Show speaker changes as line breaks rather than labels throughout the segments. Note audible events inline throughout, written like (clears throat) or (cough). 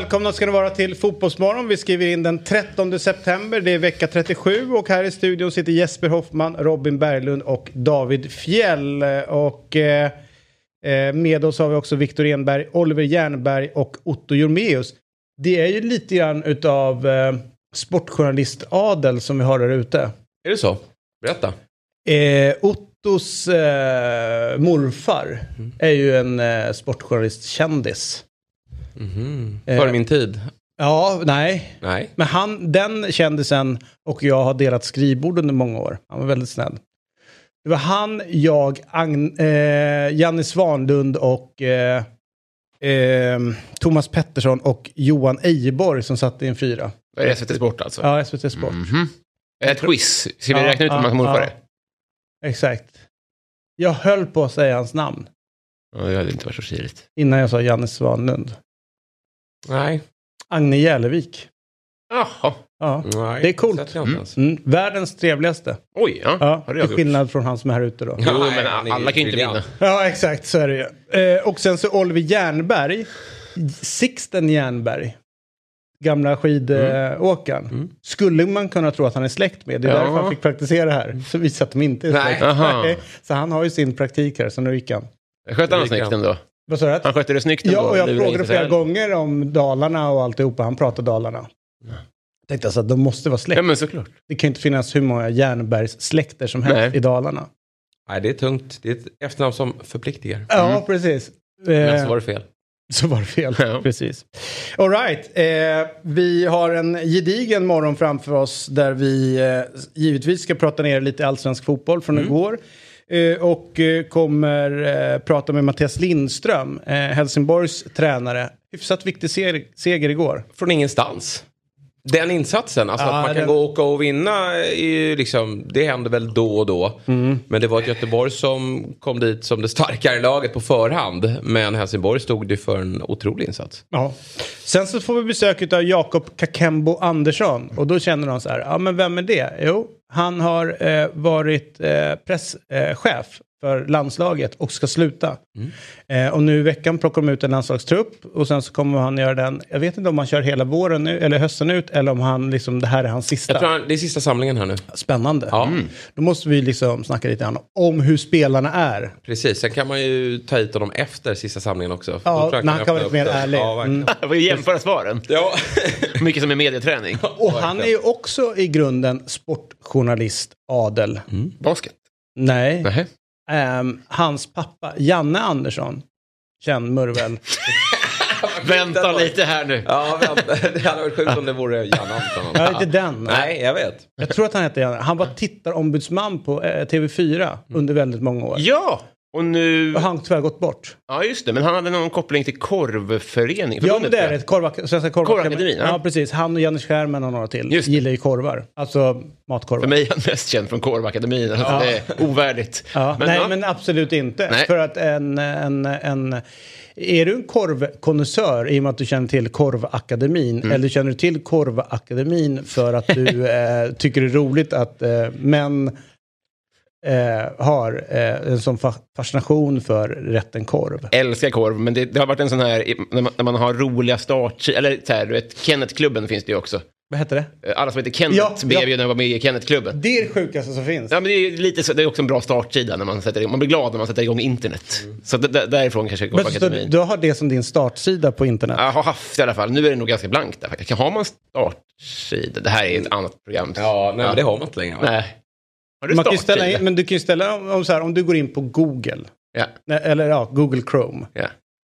Välkomna ska ni vara till Fotbollsmorgon. Vi skriver in den 13 september, det är vecka 37 och här i studion sitter Jesper Hoffman, Robin Berglund och David Fjell. Och eh, eh, med oss har vi också Viktor Enberg, Oliver Jernberg och Otto Jormeus. Det är ju lite grann utav eh, sportjournalistadel som vi har där ute.
Är det så? Berätta.
Eh, Ottos eh, morfar är ju en eh, sportjournalistkändis. Eh,
Före min tid?
Ja, nej.
Nej.
Men han, den kändisen och jag har delat skrivbord under många år. Han var väldigt snäll. Det var han, jag, Agn, eh, Janne Svanlund och eh, eh, Thomas Pettersson och Johan Ejeborg som satt i en fyra.
SVT Sport alltså?
Ja, SVT Sport.
Ett quiz. Ska vi
Ja,
räkna ut hur
ja,
många morfar
ja.
det?
Exakt. Jag höll på att säga hans namn
Ja, det hade inte varit så kirigt.
innan jag sa Janne Svanlund.
Nej.
Agne Jälevik.
Jaha.
Ja.
Nej.
Det är coolt.
Ens.
Mm. Världens trevligaste.
Oj, ja.
Ja,
Har det
till
gjort?
skillnad från han som är här ute då. (laughs)
Jo,
Nej,
men alla kan ju inte vinna.
Ja, exakt så är det ju. Eh, och sen så Oliver Jernberg, Sixten Jernberg, gamla skidåkaren. Skulle man kunna tro att han är släkt med. Det är
Ja.
därför han fick praktisera här. Så visar att de inte är
Nej.
släkt. (laughs)
Aha.
Nej, Så han har ju sin praktik här, så nu gick han.
Skötte han snyggt ändå?
Vad sa du?
Han skötte det snyggt ändå?
Ja, och jag frågade flera gånger om Dalarna och alltihopa. Han pratade Dalarna. Tänkte alltså att de måste vara släkt.
Ja, men såklart.
Det kan ju inte finnas hur många Jernbergs släkter som helst
Nej.
i Dalarna.
Nej, det är tungt. Det är ett efternamn som förpliktigar.
Ja, precis.
Men
Eh,
så var det fel.
Så var det fel,
Ja.
precis. All right. Eh, vi har en gedigen morgon framför oss där vi eh, givetvis ska prata ner lite allsvensk fotboll från igår. Eh, och eh, kommer eh, prata med Mattias Lindström, Helsingborgs tränare. Hyfsat viktig seger igår.
Från ingenstans. Den insatsen, alltså
Ja,
att man kan
den-
gå och åka och vinna, är liksom, det händer väl då och då.
Mm.
Men det var ett Göteborg som kom dit som det starkare laget på förhand. Men Helsingborg stod det för en otrolig insats.
Ja. Sen så får vi besök av Jakob Kakembo Andersson. Och då känner de så här, ja men vem är det? Jo, han har eh, varit eh, presschef eh, för landslaget och ska sluta. Eh, och nu i veckan plockar de ut en landslagstrupp och sen så kommer han göra den, jag vet inte om han kör hela våren nu, eller hösten ut, eller om han liksom, det här är hans sista.
Jag tror han, det är sista samlingen här nu.
Spännande.
Ja.
Då måste vi liksom snacka lite grann om hur spelarna är.
Precis, sen kan man ju ta hit honom efter sista samlingen också.
Ja, när han kan vara lite mer ärlig.
Ja.
Mm. (laughs)
Ju jämföra svaren. (laughs)
Ja.
Mycket som är medieträning.
Och han är ju också i grunden sportjournalist, adel.
Basket.
Nej.
Nej.
Ehm, hans pappa, Janne Andersson, känd murvel. (laughs)
Vänta lite här nu.
Ja, vänta. det hade varit sjukt om det vore Jan Andersson.
Ja, inte den.
Nej, jag vet.
Jag tror att han hette Janne. Han var tittarombudsman på eh, TV4 under väldigt många år.
Ja, och nu...
Han har tyvärr gått bort.
Ja, just det. Men han hade någon koppling till korvförening.
Ja, men det är
tror jag.
ett korv, Svenska korvakademin.
Ja.
Ja, precis. Han och Janne Schärmen och några till
Just det.
gillar ju korvar. Alltså matkorvar.
För mig är han mest känd från Korvakademin. Alltså, Det är ovärdigt.
Ja,
Men,
nej,
ja.
men absolut inte.
Nej.
För att en, en, en... Är du en korvkonnässör i och med att du känner till Korvakademin?
Mm.
Eller känner du till Korvakademin för att du (laughs) eh, tycker det är roligt att eh, män eh, har eh, en sån fa- fascination för rätten korv?
älskar korv, men det, det har varit en sån här, när man, när man har roliga start eller så här, du vet, Kennetklubben finns det ju också.
Vad heter det?
Alla som heter Kenneth
Ja,
blev
ja.
ju när de var med i Kennetklubben.
Det är det sjukaste som finns.
Ja, men det är lite så, det är också en bra startsida när man sätter igång. Man blir glad när man sätter igång internet. Så d- d- därifrån kanske
Men så,
Korvakademin.
du har det som din startsida på internet?
Jag har haft i alla fall. Nu är det nog ganska blankt där faktiskt. Har man startsida? Det här är ett annat program.
Ja, nej, men det har man inte längre. va?
Nej. Har du
Man kan ju ställa in, men du kan ju ställa om, om, så här, om du går in på Google, nej, eller ja, Google Chrome.
ja.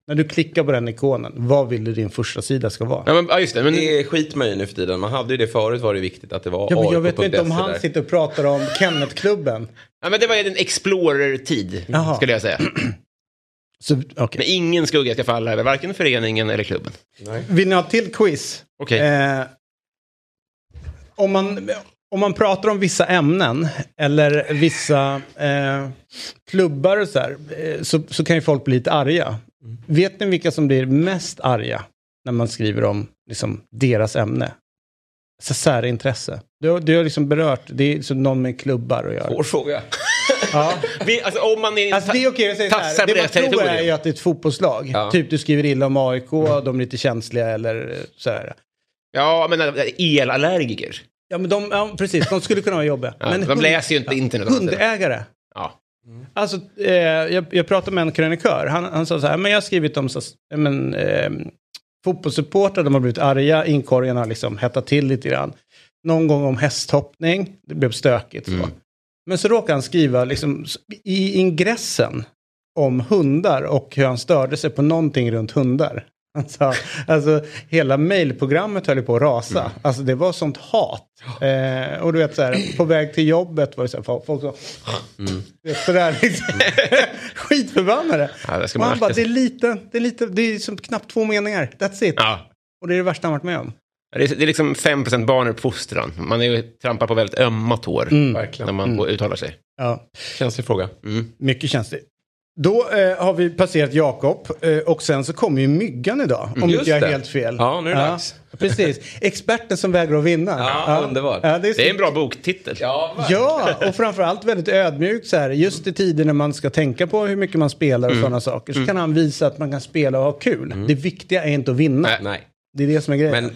När du klickar på den ikonen, vad vill du din första sida ska vara?
Ja, men, ja just det. Men,
Det är skitmöjligt nu för tiden. Man hade ju det förut var det viktigt att det var
Ja, men jag vet inte om han
där.
sitter och pratar om (laughs) Kennetklubben.
ja, men det var ju en Explorer-tid,
Jaha.
skulle jag säga. (clears throat)
Så, okej.
Men ingen skugga ska falla över varken föreningen eller klubben.
Vill ni ha till quiz?
Okej.
Eh, om, man, om man pratar om vissa ämnen eller vissa eh, klubbar och så, här, eh, så, så kan ju folk bli lite arga. Vet ni vilka som blir mest arga när man skriver om liksom, deras ämne? Så särintresse. Du, du har liksom berört, det är så någon med klubbar att göra.
Svår fråga. (laughs)
Ja.
Vi, alltså, om man är...
Alltså det är okej att säga så här. Det man tror är ju att det är ett fotbollslag.
Ja.
Typ du skriver illa om AIK, de är lite känsliga eller så här.
Ja, men äh, elallergiker.
Ja men de, ja, precis, de skulle kunna vara jobbiga.
Ja,
men
de
hund-
läser ju inte internet.
Hundägare.
Ja.
Alltså, eh, jag, jag pratade med en krönikör. Han, han sa så här, men jag har skrivit om så, men, eh, fotbollssupportrar, de har blivit arga, inkorgen har liksom hettat till lite grann. Någon gång om hästhoppning, det blev stökigt. Så. Men så råkade han skriva liksom, i ingressen om hundar och hur han störde sig på någonting runt hundar. Sa, (laughs) alltså hela mailprogrammet höll på att rasa. Alltså det var sånt hat. Eh, och du vet så här, på väg till jobbet var det så här, folk så, vet, sådär liksom. (laughs) Skitförbannade.
Ja, det ska
och
man
han bara, det är lite, det är lite, det är som knappt två meningar. That's it.
Ja.
Och det är det värsta han varit med om.
Det är, det är liksom 5% barnuppfostran. Man är ju trampar på väldigt ömma tår
Verkligen.
när man uttalar sig.
Ja.
Känslig fråga.
Mycket känsligt. Då eh, har vi passerat Jakob eh, och sen så kommer ju Myggan idag. Om
Just
inte jag är
det.
helt fel.
Ja, nu är det dags.
Precis. Experten som vägrar att vinna.
Ja, underbart.
Ja, det, är så-
Det är en bra boktitel.
Ja,
Ja, och framförallt väldigt ödmjukt så här. Just i tider när man ska tänka på hur mycket man spelar och
Mm.
sådana saker. Så kan han visa att man kan spela och ha kul. Det viktiga är inte att vinna.
Nej.
Nej,
Det är det som är grejen.
men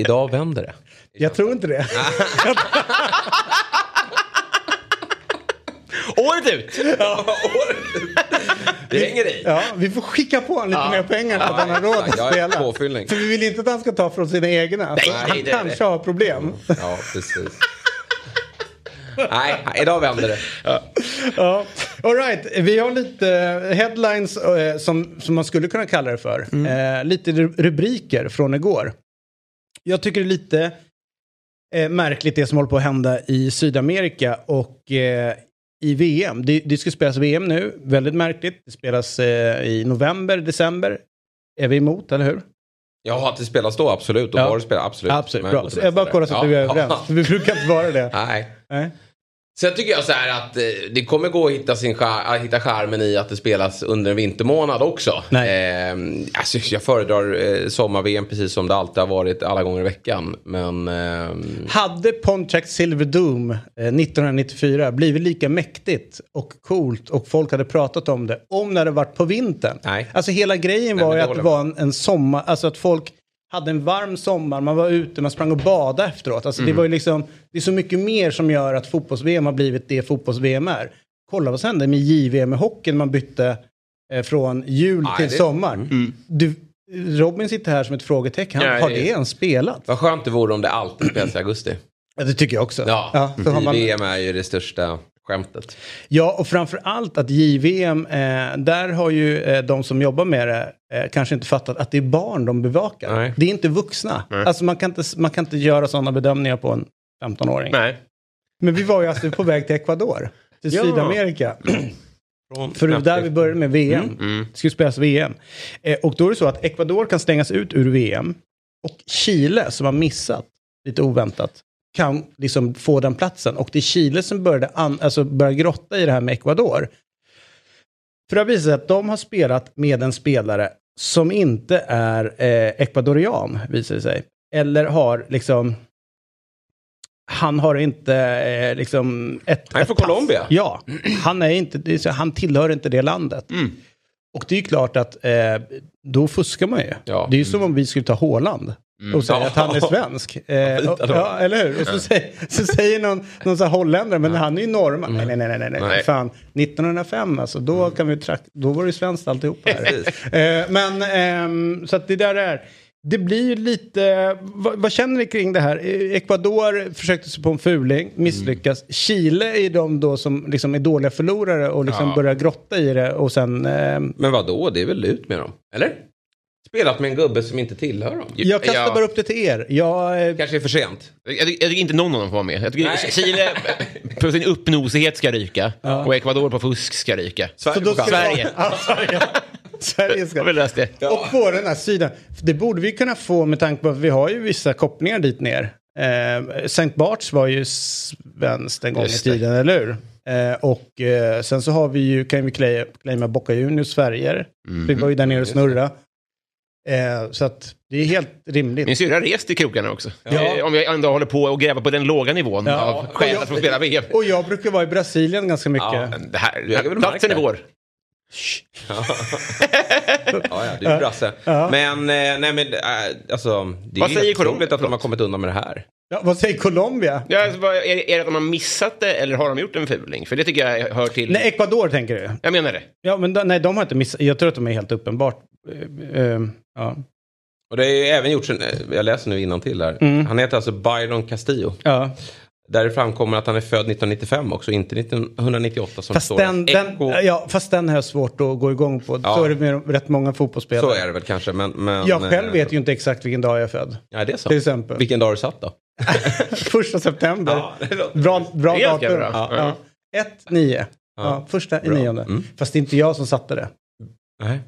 idag vänder det.
Jag tror inte det. (laughs) (laughs) (laughs)
Året ut!
Det hänger i.
Ja, vi får skicka på honom lite mer pengar så att han har råd att spela.
påfyllning.
För vi vill inte att han ska ta från sina egna.
Nej,
han
det-
kanske har problem.
Ja, precis. Nej, idag vänder det.
Ja. All right, vi har lite headlines eh, som, som man skulle kunna kalla det för. Eh, lite ru- rubriker från igår. Jag tycker det är lite eh, märkligt det som håller på att hända i Sydamerika och eh, i VM. Det, det ska spelas VM nu, väldigt märkligt. Det spelas eh, i november, december. Är vi emot, eller hur?
Ja, att det spelas då, absolut. Och
Ja.
var det spelar, absolut.
Absolut, bra. Så jag bara kollar så att
Ja.
vi är överens. (laughs) Vi brukar inte vara det.
Nej.
Nej.
Sen tycker jag så här att eh, det kommer gå att hitta, sin char- att hitta charmen i att det spelas under en vintermånad också.
Nej.
Eh, alltså, jag föredrar eh, sommar-VM precis som det alltid har varit alla gånger i veckan. Men ehm,
Hade Pontiac Silver Doom eh, 1994 blivit lika mäktigt och coolt och folk hade pratat om det om det hade varit på vintern?
Nej.
Alltså hela grejen
Nej,
var ju
det
att det var en, en sommar, alltså att folk hade en varm sommar, man var ute, man sprang och badade efteråt. Alltså
Mm.
det var ju liksom, det är så mycket mer som gör att fotbolls-VM har blivit det fotbolls-VM är. Kolla vad som hände med JVM i hockeyn, man bytte eh, från jul
Nej,
till
det-
sommar. Du, Robin sitter här som ett frågetecken,
Ja,
har
det-
det ens spelat?
vad skönt det vore om det alltid spelas i augusti.
Ja, det tycker jag också.
Ja,
så har man,
VM är ju det största skämtet.
Ja, och framför allt att JVM, eh, där har ju eh, de som jobbar med det eh, kanske inte fattat att det är barn de bevakar.
Nej.
Det är inte vuxna. Alltså man kan inte, man kan inte göra sådana bedömningar på en 15-åring.
Nej.
Men vi var ju alltså på väg till Ecuador, till
Ja.
Sydamerika. För det var där vi började med VM. Det skulle spelas VM. Eh, och då är det så att Ecuador kan stängas ut ur VM. Och Chile, som har missat, lite oväntat, kan liksom få den platsen. Och det är Chile som började, an, alltså började grotta i det här med Ecuador. För det har visat sig att de har spelat med en spelare som inte är eh, ecuadorian, visar det sig. Eller har liksom... Han har inte eh, liksom ett...
Han är från. Colombia.
Ja, han, är inte, han tillhör inte det landet. Och det är ju klart att eh, då fuskar man ju.
Ja.
Det är ju som om vi skulle ta Håland. Och säga
Ja.
att han är svensk. (laughs) Eh,
då.
ja, eller hur? Och så, säger, så säger någon, någon så här holländare, men han är ju norrman. Nej, nej, nej, nej, nej, nej. Fan, 1905 alltså, då, kan vi då var det ju svenskt alltihopa här. eh, men, ehm, så att det där är. Det blir ju lite, vad, vad känner ni kring det här? Eh, Ecuador försökte sig på en fuling, misslyckas. Chile är de då som liksom är dåliga förlorare och liksom
Ja.
börjar grotta i det och sen... ehm,
Men vad då? det är väl ut med dem? Eller? Spelat med en gubbe som inte tillhör dem.
jag kastar
Ja.
bara upp det till er. Jag, eh,
Kanske är för sent.
Jag, jag, jag tycker inte någon av dem får vara med. Jag tycker
Nej.
Chile på sin uppnosighet ska ryka och Ecuador på fusk ska ryka.
Sverige
Så då
får
ska.
Sverige.
Ja, Sverige. Sverige
Har vi
ska...
det?
Och på den här sidan. Det borde vi kunna få med tanke på att vi har ju vissa kopplingar dit ner. Eh, Sankt Barts var ju svenskt en gång i tiden, eller hur? Eh, och eh, sen så har vi ju, kan vi claima, Boca Juniors Sverige.
Mhm.
Vi var ju där nere och snurra. Eh, så att det är helt rimligt.
Min syrra har rest i krokarna också.
Ja.
Eh, Om jag ändå håller på och gräva på den låga nivån
Ja.
av skäl att få spela VM.
Och jag brukar vara i Brasilien ganska mycket.
Ja.
Men Det här, platsen
märka.
vår. (laughs)
Ja, ja, det är ju brasse.
Ja.
Men, eh, nej men, äh, alltså, det är
Vad
ju
säger
helt otroligt
Colombia?
att de har kommit undan med det här.
Ja, vad säger Colombia?
Ja, alltså, är, är det att de har missat det eller har de gjort en fuling? För det tycker jag hör till...
Nej, Ecuador tänker du?
Jag menar det.
Ja, men nej, de har inte missat. Jag tror att de är helt uppenbart. eh, eh, ja.
Och det är ju även gjorts en, eh, jag läser nu till här.
Mm.
Han heter alltså Byron Castillo.
ja.
Där det framkommer att han är född 1995 också, inte 1998 som
Fast
står.
den, den, ja, fast den har jag svårt att gå igång på.
Ja.
Så är det med rätt många fotbollsspelare.
Så är det väl kanske, men... men
Jag själv
eh,
vet ju inte exakt vilken dag jag är född.
Ja, det är så.
Till exempel.
Vilken dag har du satt då? (laughs)
Första september.
Ja,
Bra, bra datum.
bra.
Ja. Ja. Ett, nio. Ja.
Ja.
första i nionde.
Mm.
Fast det är inte jag som satte det.
Nej.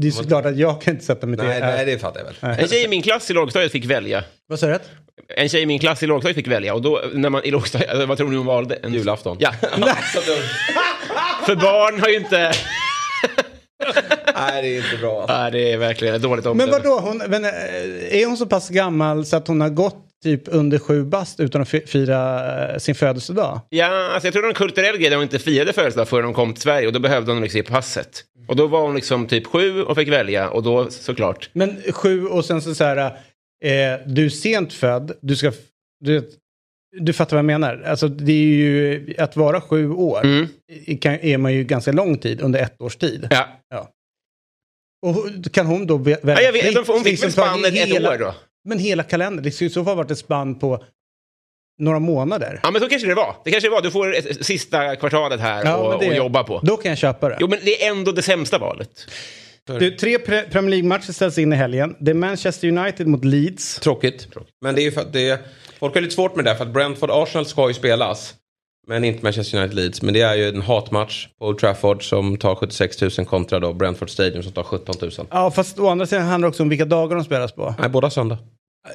Det är såklart att jag kan inte sätta mig till
Nej,
det.
nej, det fattar jag väl.
En tjej i min klass i lågstadiet fick välja.
Vad sa du?
En tjej i min klass i lågstadiet fick välja och då när man i lågstadiet, alltså, vad tror ni hon valde? En
Julafton.
Ja. (laughs) För barn har ju inte...
Nej, det är inte bra.
Nej, det är verkligen ett dåligt
Men
omdöme.
vadå, hon, men, eh, är hon så pass gammal så att hon har gått typ under sju bast utan att fi- fira eh, sin födelsedag?
Ja, alltså jag tror det var en kulturell grej där hon inte firade födelsedag förrän hon kom till Sverige och då behövde hon liksom i passet. Och då var hon liksom typ sju och fick välja och då såklart.
Men sju och sen så, så här, eh, du är sent född, du ska, du, du fattar vad jag menar. Alltså det är ju, att vara sju år
Mm.
kan, är man ju ganska lång tid, under ett års tid.
Ja.
Och hur- kan hon då vä-
Ja,
välja
jag vet, hon fick
liksom
väl spannet ett år då.
Men hela kalendern, det skulle i så fall varit ett spann på några månader.
Ja, men så kanske det var. Det kanske det var. Du får sista kvartalet här
Ja,
och,
det-
och jobba på.
Då kan jag köpa det.
Jo, men det är ändå det sämsta valet.
Du, tre pre- Premier League-matcher ställs in i helgen. Det är Manchester United mot Leeds.
Tråkigt. Men det är ju för att det Folk har lite svårt med det där för att Brentford-Arsenal ska ju spelas. Men inte Manchester United Leeds. Men det är ju en hatmatch på Old Trafford som tar 76 000 kontra då Brentford Stadium som tar 17 000.
Ja, fast å andra sidan handlar det också om vilka dagar de spelas på.
Nej, båda söndag.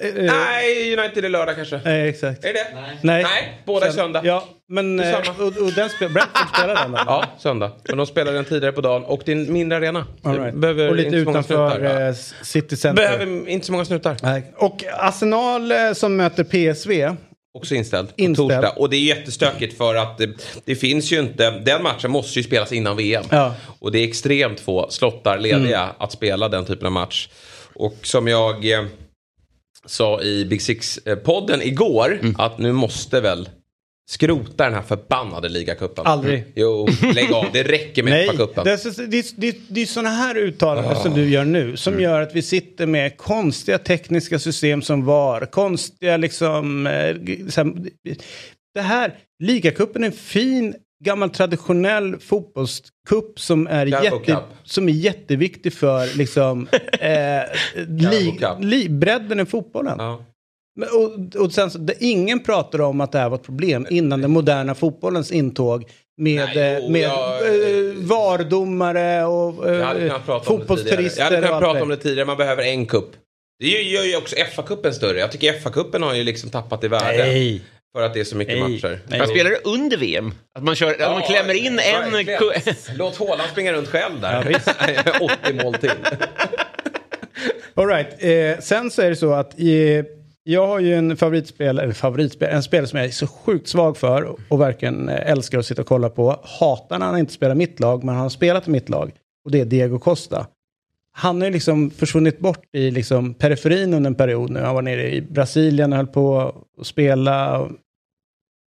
Eh, eh,
Nej, United är lördag kanske.
Nej, exakt.
Är det?
Nej.
Nej, båda är söndag.
Ja, men... Eh. Och, och den spel, Brentford spelar den eller?
Ja, söndag. Men de spelar den tidigare på dagen och det är en mindre arena.
Right.
behöver
och lite utanför eh, City Center.
Behöver inte så många snutar.
Nej. Och Arsenal eh, som möter PSV.
Också inställd på
Inställd.
torsdag. Och det är jättestökigt för att det, det finns ju inte, den matchen måste ju spelas innan VM.
Ja. Mm.
Och det är extremt få slottar lediga att spela den typen av match. Och som jag eh, sa i Big Six-podden igår,
Mm.
att nu måste väl skrota den här förbannade ligacupen.
Aldrig.
Jo, lägg av. Det räcker med FA-cupen.
det det, det, är, det är sådana här uttalanden som du gör nu som
Mm.
gör att vi sitter med konstiga tekniska system som VAR, konstiga liksom... eh, det här, ligacupen är en fin gammal traditionell fotbollscup som är, jätte,
Cup.
som är jätteviktig för liksom, (laughs) eh, li, li, bredden i fotbollen.
Ja.
Men, och, och sen det, ingen pratar om att det här var ett problem innan den moderna fotbollens intåg med,
Nej, jo,
med
jag-
eh, VAR-domare och
hade
eh, fotbollsturister
Jag hade kunnat prata om det tidigare. Man behöver en kupp. Det gör ju också FA-cupen större. Jag tycker FA-cupen har ju liksom tappat i värde.
Nej.
För att det är så mycket
Nej.
matcher.
Nej.
Man spelar det under VM. Att man, kör, att man klämmer in en... (laughs)
Låt Haaland springa runt själv där.
Ja, visst. (laughs)
80 mål till. (laughs)
All right. eh, sen så är det så att eh, jag har ju en favoritspel, eller favoritspel, en spel som jag är så sjukt svag för och verkligen eh, älskar att sitta och kolla på. Hatar när han inte spelar mitt lag, men han har spelat i mitt lag. Och det är Diego Costa. Han har ju liksom försvunnit bort i liksom periferin under en period nu. Han var nere i Brasilien och höll på att spela.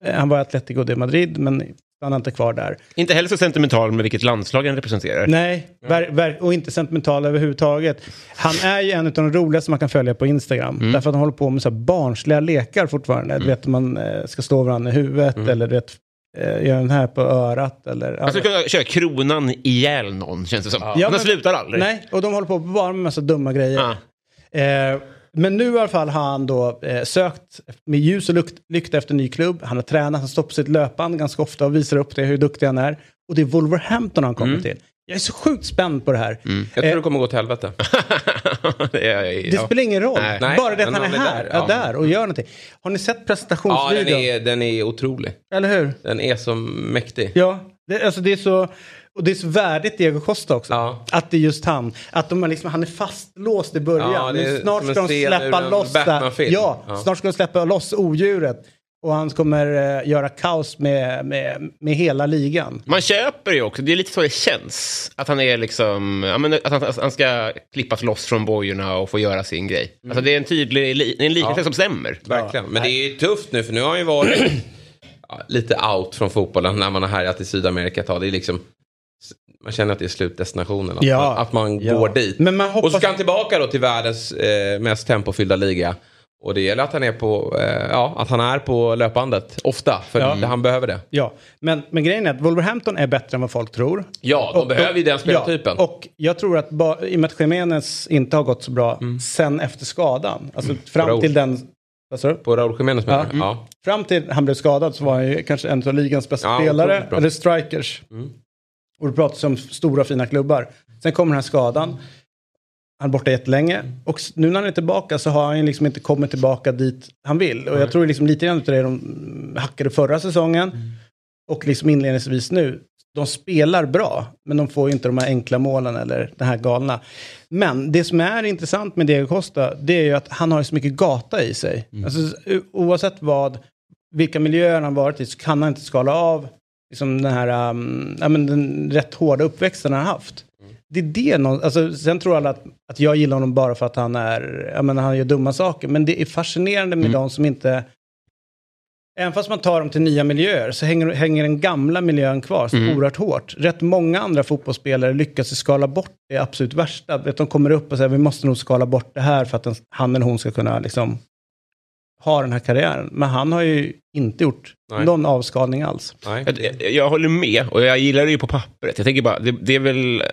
Eh, Han var i Atletico de Madrid, men stannade inte kvar där.
Inte heller så sentimental med vilket landslag han representerar.
Nej, och inte sentimental överhuvudtaget. Han är ju en av de roligaste man kan följa på Instagram.
Mm.
Därför att han håller på med så här barnsliga lekar fortfarande. Du vet, man eh, ska slå varandra i huvudet
Mm.
eller du vet, eh, göra den här på örat. Eller,
Han skulle kunna köra kronan ihjäl någon, känns det som.
Ja,
han
men-
slutar aldrig.
Nej, och de håller på bara med massa dumma grejer.
Ja.
Eh, men nu i alla fall har han då eh, sökt med ljus och lukt, lykta efter ny klubb. Han har tränat, han står på sitt löpband ganska ofta och visar upp det, hur duktig han är. Och det är Wolverhampton han kommer till. Jag är så sjukt spänd på det här.
Jag tror det kommer gå till helvete. (laughs)
det är,
Det
ja.
spelar ingen roll.
Nej.
Bara det att han är här,
där,
är
ja.
där och gör någonting. Har ni sett
Ja, den
presentationsvideon?
är, den är otrolig.
Eller hur?
Den är så mäktig.
Ja, det, alltså det är så... Och det är så värdigt Diego Costa också.
Ja.
Att det är just han. Att de liksom, han är fastlåst i början.
Ja, det är
nu snart ska de släppa loss det. Ja,
Ja.
snart ska de släppa loss odjuret. Och han kommer eh, göra kaos med, med, med hela ligan.
Man köper ju också, det är lite så det känns. Att han är liksom, ja, men att han, att han ska klippas loss från bojorna och få göra sin grej. Alltså det är en tydlig, li- en liknelse
Ja.
som stämmer.
Verkligen. Men det är ju tufft nu för nu har han ju varit (clears throat) ja, lite out från fotbollen när man har härjat i Sydamerika ett tag. Det är liksom man känner att det är slutdestinationen. Att
Ja.
man, att man
Ja.
går dit.
Men man hoppas-
Och så ska han tillbaka då till världens eh, mest tempofyllda liga. Och det gäller att han är på, eh, ja, att han är på löpbandet ofta. För
Ja.
han behöver det.
Ja, men, men grejen är att Wolverhampton är bättre än vad folk tror.
Ja, de behöver ju den spelartypen.
Ja, och jag tror att ba, i och med att Jiménez inte har gått så bra sen efter skadan. Alltså fram
Raúl.
till den... Vad sa du?
På Raúl Jiménez menar du? Ja.
Fram till han blev skadad så var han ju kanske en av ligans bästa
Ja,
spelare. Eller strikers. Och det pratas om stora fina klubbar. Sen kommer den här skadan. Han är borta jättelänge. Och nu när han är tillbaka så har han liksom inte kommit tillbaka dit han vill. Och jag tror liksom lite grann utav det de mm, hackade förra säsongen. Och liksom inledningsvis nu. De spelar bra, men de får ju inte de här enkla målen eller det här galna. Men det som är intressant med Diego Costa, det är ju att han har så mycket gata i sig. Alltså, o- oavsett vad, vilka miljöer han varit i så kan han inte skala av liksom den här um, ja, men den rätt hårda uppväxten han har haft. Det är det nå- alltså, sen tror alla att, att jag gillar honom bara för att han är, ja, men han gör dumma saker. Men det är fascinerande med de som inte, även fast man tar dem till nya miljöer så hänger, hänger den gamla miljön kvar så oerhört hårt. Rätt många andra fotbollsspelare lyckas skala bort det absolut värsta. Vet, de kommer upp och säger vi måste nog skala bort det här för att den, han eller hon ska kunna liksom ha den här karriären. Men han har ju inte gjort
Nej.
någon avskalning alls.
Nej.
Jag, jag, jag håller med och jag gillar det ju på pappret. Jag tänker bara, det, det är väl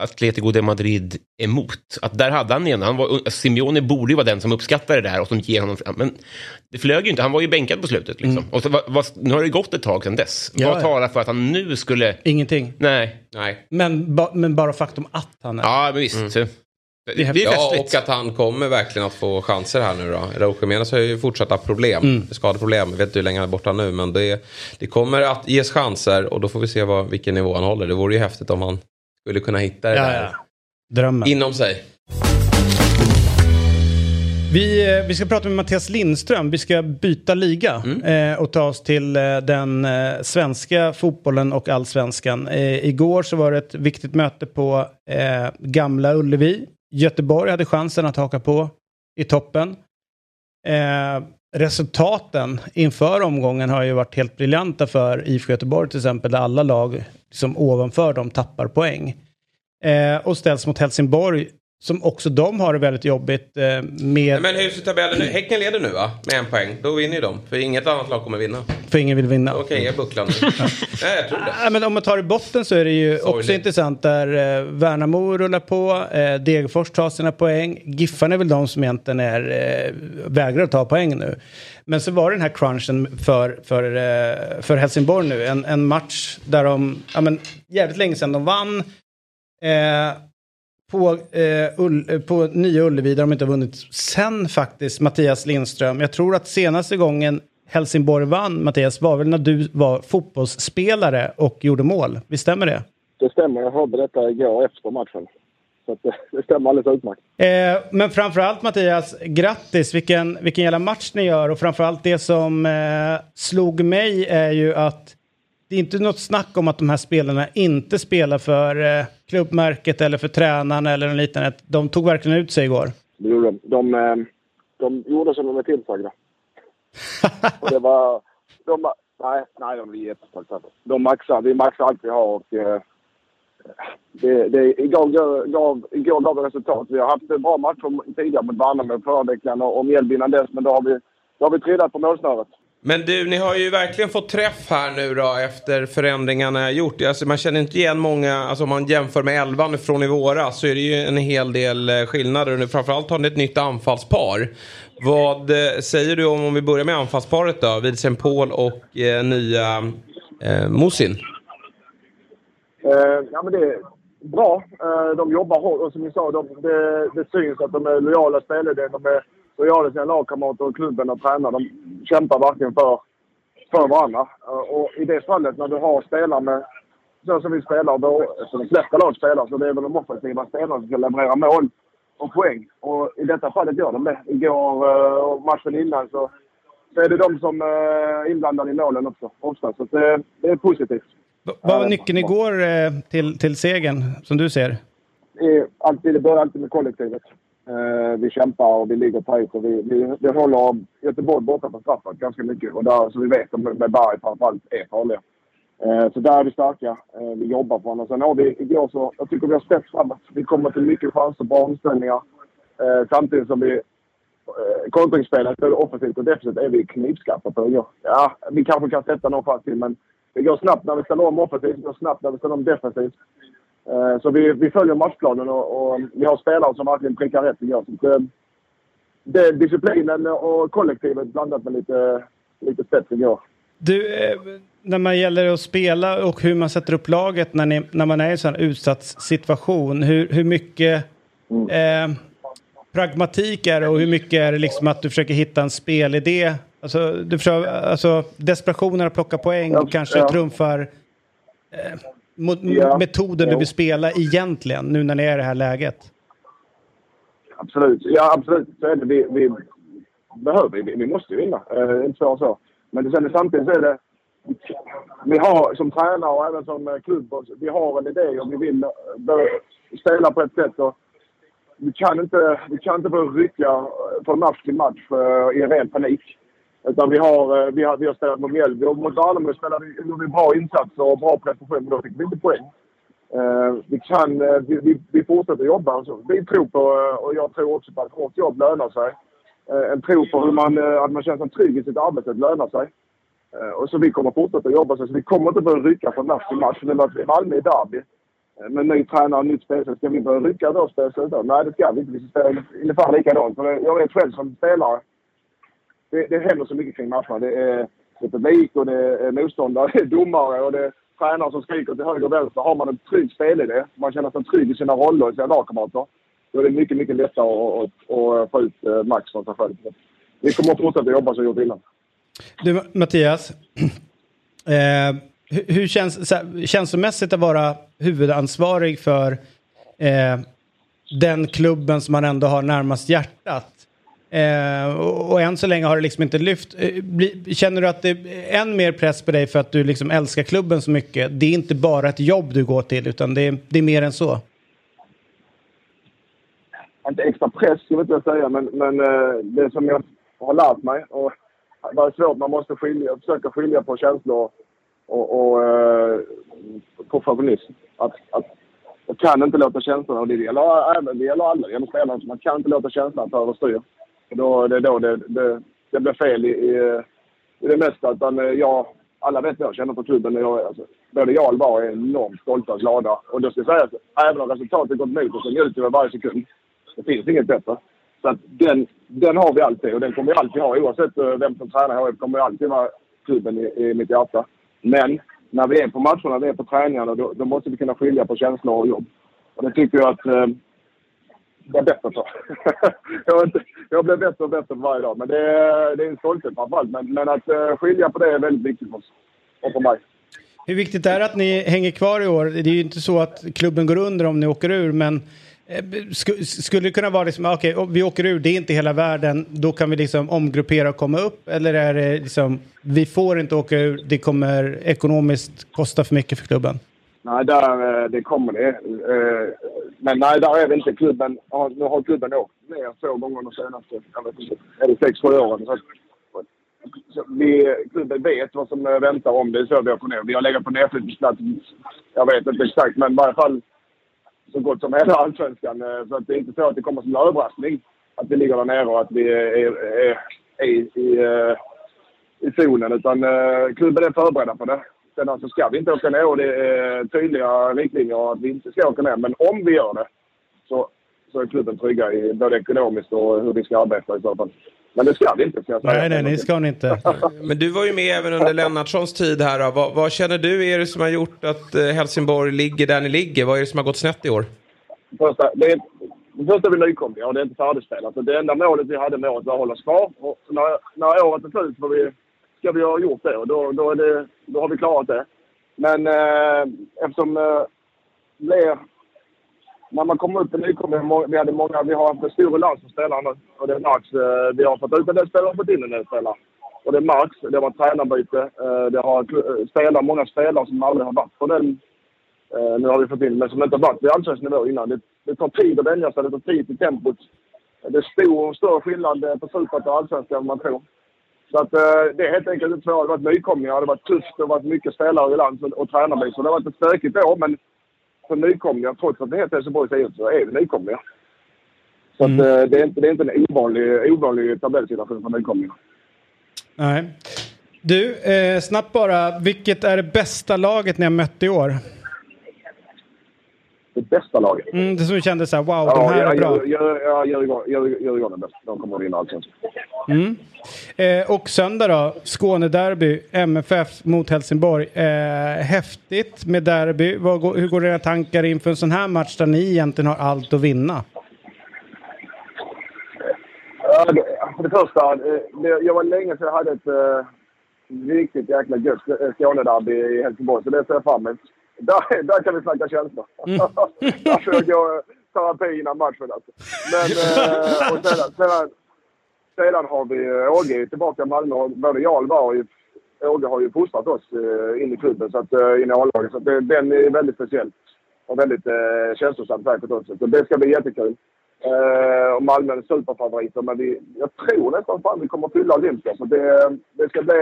Atletico de Madrid emot. Att där hade han igen, han var, Simeone borde ju vara den som uppskattar det där och som ger honom... Men det flög ju inte, han var ju bänkad på slutet. Liksom. Och så, vad, vad, nu har det gått ett tag sedan dess.
Ja,
vad
ja.
talar för att han nu skulle...
Ingenting.
Nej.
Nej.
Men, ba, men bara faktum att han är.
Ja, men visst. Så, det, det är.
Ja, och att han kommer verkligen att få chanser här nu då. Raúl Jiménez har ju fortsatta problem,
Mm.
skadeproblem. Jag vet inte hur länge han är borta nu, men det, det kommer att ges chanser och då får vi se vad, vilken nivå han håller. Det vore ju häftigt om han skulle kunna hitta det
Ja,
där
ja. Drömmen.
inom sig.
Vi, eh, vi ska prata med Mattias Lindström. Vi ska byta liga eh, och ta oss till eh, den eh, svenska fotbollen och allsvenskan. Eh, igår så var det ett viktigt möte på Gamla Ullevi. Göteborg hade chansen att haka på i toppen. Resultaten inför omgången har ju varit helt briljanta för IFK Göteborg till exempel, där alla lag som ovanför dem tappar poäng. Eh, och ställs mot Helsingborg, som också de har det väldigt jobbigt eh, med...
Men hur ser tabellen nu? Häcken leder nu va? Med en poäng. Då vinner ju de. För inget annat lag kommer vinna.
För ingen vill vinna.
Okej, okay, jag bucklar nu. (laughs) Nej, jag tror det.
Ja, men om man tar i botten så är det ju också
Sorgligt.
intressant där eh, Värnamo rullar på, eh, Degerfors tar sina poäng. Giffarna är väl de som egentligen är, eh, vägrar att ta poäng nu. Men så var det den här crunchen för, för, eh, för Helsingborg nu. En, en match där de, ja men jävligt länge sedan de vann. Eh, på, eh, Ull, eh, på Nya Ullevi där de inte har vunnit sen faktiskt, Mattias Lindström. Jag tror att senaste gången Helsingborg vann, Mattias, var väl när du var fotbollsspelare och gjorde mål. Visst stämmer det?
Det stämmer. Jag hörde detta igår efter matchen. Så att det, (laughs) det stämmer alldeles utmärkt.
Eh, men framförallt Mattias, grattis! Vilken, vilken jävla match ni gör och framförallt det som eh, slog mig är ju att det är inte något snack om att de här spelarna inte spelar för eh, klubbmärket eller för tränaren eller något liknande. De tog verkligen ut sig igår.
Det gjorde de. De, eh, de gjorde som de är tillsagda. (laughs) Och det var... De, nej, nej, de är jättetacksamma. De maxar. Vi maxar allt vi har och... Eh, det, det, igår, gav, igår gav det resultat. Vi har haft bra matcher tidigare mot Värnamo förra veckan och, och Mjällby innan dess. Men då har vi, då har vi trillat på målsnöret.
Men du, ni har ju verkligen fått träff här nu då efter förändringarna jag gjort. Alltså, man känner inte igen många, alltså om man jämför med elvan från i våras så är det ju en hel del eh, skillnader. Och nu framförallt har ni ett nytt anfallspar. Vad eh, säger du om, om vi börjar med anfallsparet då? Widsen Paul och eh, nya eh, Mosin?
Eh, ja, men det, är bra. Eh, de jobbar hårt och som ni sa, de, det, det syns att de är lojala spelare. De är lojala sina lagkamrater och klubben och tränar. De kämpar verkligen för, för varandra. Eh, och i det fallet när du har spelare med så som vi spelar, då, som de flesta lag spelar, så det är väl de offensiva spelarna som ska leverera mål och poäng. Och i detta fallet gör de det. Igår eh, och matchen innan så, så är det de som eh, är inblandade i målen också, ofta. Så det, det är positivt.
Vad var nyckeln igår eh, till, till segern, som du ser?
Det, alltid, det börjar alltid med kollektivet. Eh, vi kämpar och vi ligger tajt och vi, vi, vi håller Göteborg borta på straffat ganska mycket. Och där, så vi vet att med Berg framförallt är farliga. Eh, så där är vi starka. vi jobbar på honom. Sen har vi igår så, jag tycker vi har spets framåt. Vi kommer till mycket chanser, bra omställningar. samtidigt som vi kontringsspelet, både offensivt och defensivt, är vi knivskarpa på. Ja, vi kanske kan sätta någon fast till men det går snabbt när vi ställer om offensivt, det går snabbt när vi ställer om defensivt. Eh, så vi, vi följer matchplanen och, och vi har spelare som verkligen prickar rätt igår. Så det, det är disciplinen och kollektivet blandat med lite, lite spets igår.
Du, eh, när man gäller att spela och hur man sätter upp laget när, ni, när man är i en sån utsatt situation. Hur, hur mycket mm. eh, pragmatik är det och hur mycket är det liksom att du försöker hitta en spelidé Alltså, du förstår, alltså desperationen att plocka poäng ja, kanske ja. trumfar eh, ja. metoden du vill spela egentligen, nu när ni är i det här läget.
Absolut. Ja, absolut. Så är det. Vi, vi behöver vi, vi måste ju vinna. Eh, inte så så. Men sen, samtidigt så är det... Vi har som tränare och även som klubb, vi har en idé och vi vill eh, spela på ett sätt. Och vi kan inte, vi kan inte börja rycka från match till match i ren panik. Utan vi har, eh, vi har, vi har spelat mot Mjällby och mot Värnamo spelade vi bra insatser och bra prestation, men då fick vi inte poäng. Uh, vi, kan, uh, vi, vi, vi fortsätter jobba. Alltså, vi tror på, uh, och jag tror också på att hårt jobb lönar sig. en tro på hur man, att man känner sig trygg i sitt arbete lönar sig. och så vi kommer fortsätta jobba så. så vi kommer inte börja rycka från match till match. Nu möter vi Malmö i derby. Med ny tränare och nytt spelsätt. Ska vi börja rycka då spelsätt? Nej, det ska vi inte. Vi ska spela ungefär likadant. Jag vet själv som spelare det, det händer så mycket kring matcherna. Det är, det är publik och det är motståndare, (laughs) det är domare och det är tränare som skriker till höger och vänster. Har man en trygg spelidé, man känner sig trygg i sina roller och sina lagkamrater, då är det mycket, mycket lättare att, att, att få ut eh, max från sig själv. Vi kommer att fortsätta jobba som vi gjort innan.
Du, Mattias. (clears throat) Eh, hur känns det känslomässigt att vara huvudansvarig för eh, den klubben som man ändå har närmast hjärtat? Eh, och, och än så länge har det liksom inte lyft. Eh, bli, känner du att det är än mer press på dig för att du liksom älskar klubben så mycket? Det är inte bara ett jobb du går till utan det är, det är mer än så.
Inte extra press skulle jag inte säga men, men eh, det som jag har lärt mig och det är svårt, man måste skilja, försöka skilja på känslor och, och eh. Att, att man kan inte låta känslorna, och det gäller även det gäller alla, det gäller spelarna, man kan inte låta känslan ta överstyr. Då, det är då det, det, det blir fel i, i, i det mesta. Utan eh, jag, alla vet vad jag känner för klubben. Jag, alltså, både jag och Alvar är enormt stolta och glada. Och då ska jag säga att även om resultatet gått emot oss så njuter vi varje sekund. Det finns inget bättre. Så att den, den har vi alltid och den kommer vi alltid ha. Oavsett eh, vem som tränar HIF kommer vi alltid vara klubben i, i mitt hjärta. Men när vi är på matcherna, när vi är på träningarna, då, då måste vi kunna skilja på känslor och jobb. Och det tycker jag att eh, blir bättre så. (laughs) jag, jag blir bättre och bättre för varje dag. Men det är, det är en stolthet framförallt. Men, men att eh, skilja på det är väldigt viktigt för oss. Och för mig.
Hur viktigt är det att ni hänger kvar i år? Det är ju inte så att klubben går under om ni åker ur, men eh, skulle det kunna vara liksom, ah, okej, okay, vi åker ur, det är inte hela världen, då kan vi liksom omgruppera och komma upp? Eller är det liksom, vi får inte åka ur, det kommer ekonomiskt kosta för mycket för klubben?
Nej, där, eh, det kommer det. Eh, men nej, där är vi inte. Klubben, nu har klubben åkt ner två gånger de senaste, jag vet inte, är det sex, sju åren. Så, så vi, klubben vet vad som eh, väntar om det är så vi åker ner. Vi har legat på nedflyttningsplats, jag vet inte exakt, men i varje fall så gott som hela allsvenskan. Så att det är inte så att det kommer som en överraskning att vi ligger där nere och att vi är, är, är i, i, i zonen. Utan klubben är förberedda på det. Sen alltså ska vi inte åka ner och det är tydliga riktlinjer att vi inte ska åka ner. Men om vi gör det så så är klubben trygga i både ekonomiskt och hur vi ska arbeta i så fall. Men det ska vi inte, ska jag säga.
Nej, nej, det ska ni inte. (laughs)
Men du var ju med även under Lennartssons tid här. Vad, vad känner du är det som har gjort att eh, Helsingborg ligger där ni ligger? Vad är det som har gått snett i år?
Första, det är, först är vi nykomlingar och det är inte färdigspelat. Så det enda målet vi hade med oss var att hålla oss kvar. Och när, när året är slut får vi, ska vi ha gjort det och då, då, är det, då har vi klarat det. Men eh, eftersom eh, blir, när man kommer upp i Nykomling, vi, hade många, vi har haft en stor ruljans som spelare nu. Och det märks. Eh, vi har fått ut en del spelare och fått in en del spelare. Och det märks. Det har varit tränarbyte, eh, det har eh, spelat spelare, många spelare som aldrig har varit på den Uh, nu har vi fått in, men som inte har varit vid allsvensk nivå innan. Det, det tar tid att vänja sig, det tar tid till tempot. Det är stor, större skillnad eh, på superettan och allsvenskan än man tror. Så att, uh, det är helt enkelt inte så. Det har varit nykomlingar, det har varit tufft, det har varit mycket spelare i land och, och. Så det har varit ett stökigt år, men för nykomlingar, trots att det heter Helsingborgs IF, så är vi nykomlingar. Så mm. att, uh, det, är inte, det är inte en ovanlig, ovanlig tabellsituation för nykomlingar.
Nej. Du, eh, snabbt bara. Vilket är det bästa laget ni har mött i år?
Det bästa laget.
Mm, det som kändes så här, wow, ja, de här är bra.
Ja, Djurgården är bäst. De kommer att vinna allsvenskan.
Mm. Eh, och söndag då, Skånederby, MFF mot Helsingborg. Eh, häftigt med derby. Vad, hur går era tankar inför en sån här match där ni egentligen har allt att vinna?
För det första, det, jag var länge sedan jag hade ett uh, riktigt jäkla gött Skånederby i Helsingborg, så det ser jag fram emot. Där, där kan vi snacka känslor. Mm. där (laughs) får jag terapi innan matchen. Alltså. Men, eh, och sedan, sedan, sedan har vi eh, Åge tillbaka i Malmö. Både jag och var ju, Åge har ju fostrat oss eh, in i klubben, så att, in i A-laget. Så att det, den är väldigt speciell. Och väldigt eh, känslosam säkert också. Så det ska bli jättekul. Eh, och Malmö är superfavoriter, men vi, jag tror nästan fan vi kommer fylla Olympia. Så det, det ska bli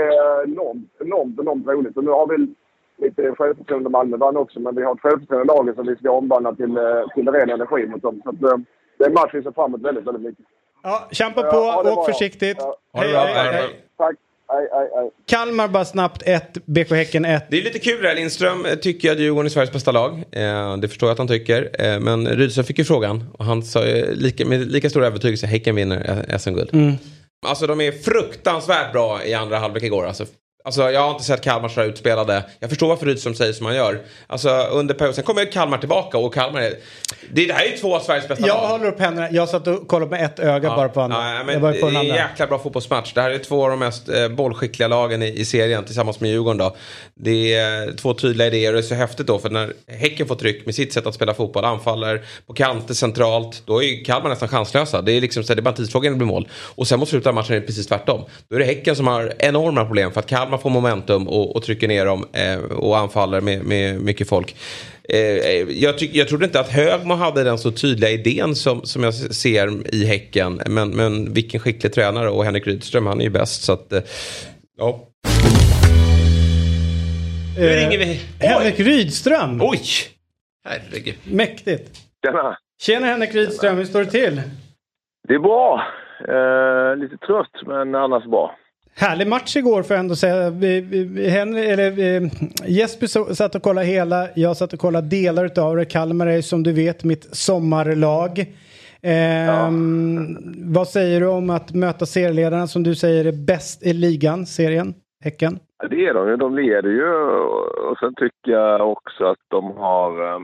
enormt, enormt, enormt roligt. Och nu har vi lite självförtroende. Malmö vann också, men vi har ett självförtroende laget som vi ska omvandla till, eh, till ren energi mot dem. Så att, eh, det är en match vi ser fram emot väldigt, väldigt mycket.
Ja, kämpa på, ja, åk försiktigt. Ja.
Hej, hej, hej, hej.
Tack. Aj, aj, aj.
Kalmar bara snabbt 1, BK Häcken 1.
Det är lite kul det här. Lindström tycker att Djurgården är Sveriges bästa lag. Eh, det förstår jag att han tycker. Eh, men Rydström fick ju frågan och han sa lika, med lika stor övertygelse Häcken vinner SM-guld. Mm. Alltså de är fruktansvärt bra i andra halvlek igår. Alltså Alltså jag har inte sett Kalmar så utspelade. Jag förstår varför Rydström säger som han gör. Alltså under perioden. Sen kommer Kalmar tillbaka och Kalmar är... Det, det här är ju två av Sveriges bästa
Jag lag. håller upp händerna. Jag satt och kollade med ett öga ja. bara på andra.
Ja, men det är en jäkla bra fotbollsmatch. Det här är två av de mest eh, bollskickliga lagen i, i, serien tillsammans med Djurgården då. Det är två tydliga idéer och det är så häftigt då för när Häcken får tryck med sitt sätt att spela fotboll, anfaller på kanter centralt, då är Kalmar nästan chanslösa. Det är liksom så det är bara en tidsfråga innan det blir mål. Och sen mot slutet av matchen är det precis tvärtom. Då är det Häcken som har enorma problem för att Kalmar får momentum och, och trycker ner dem eh, och anfaller med, med mycket folk. Eh, jag, tyck, jag trodde inte att Högmo hade den så tydliga idén som, som jag ser i Häcken. Men, men vilken skicklig tränare och Henrik Rydström, han är ju bäst. Så att, eh, ja.
Nu ringer vi. Henrik Rydström!
Oj! Herregud.
Mäktigt.
Tjena.
Tjena Henrik Rydström, hur står det till?
Det är bra. Eh, lite trött, men annars bra.
Härlig match igår får jag ändå säga. Vi, vi, Henry, eller, vi, Jesper satt och kollade hela, jag satt och kollade delar utav det. Kalmar är som du vet mitt sommarlag. Eh, ja. Vad säger du om att möta serieledarna som du säger är bäst i ligan, serien, Häcken?
Det är de ju. De leder ju och sen tycker jag också att de har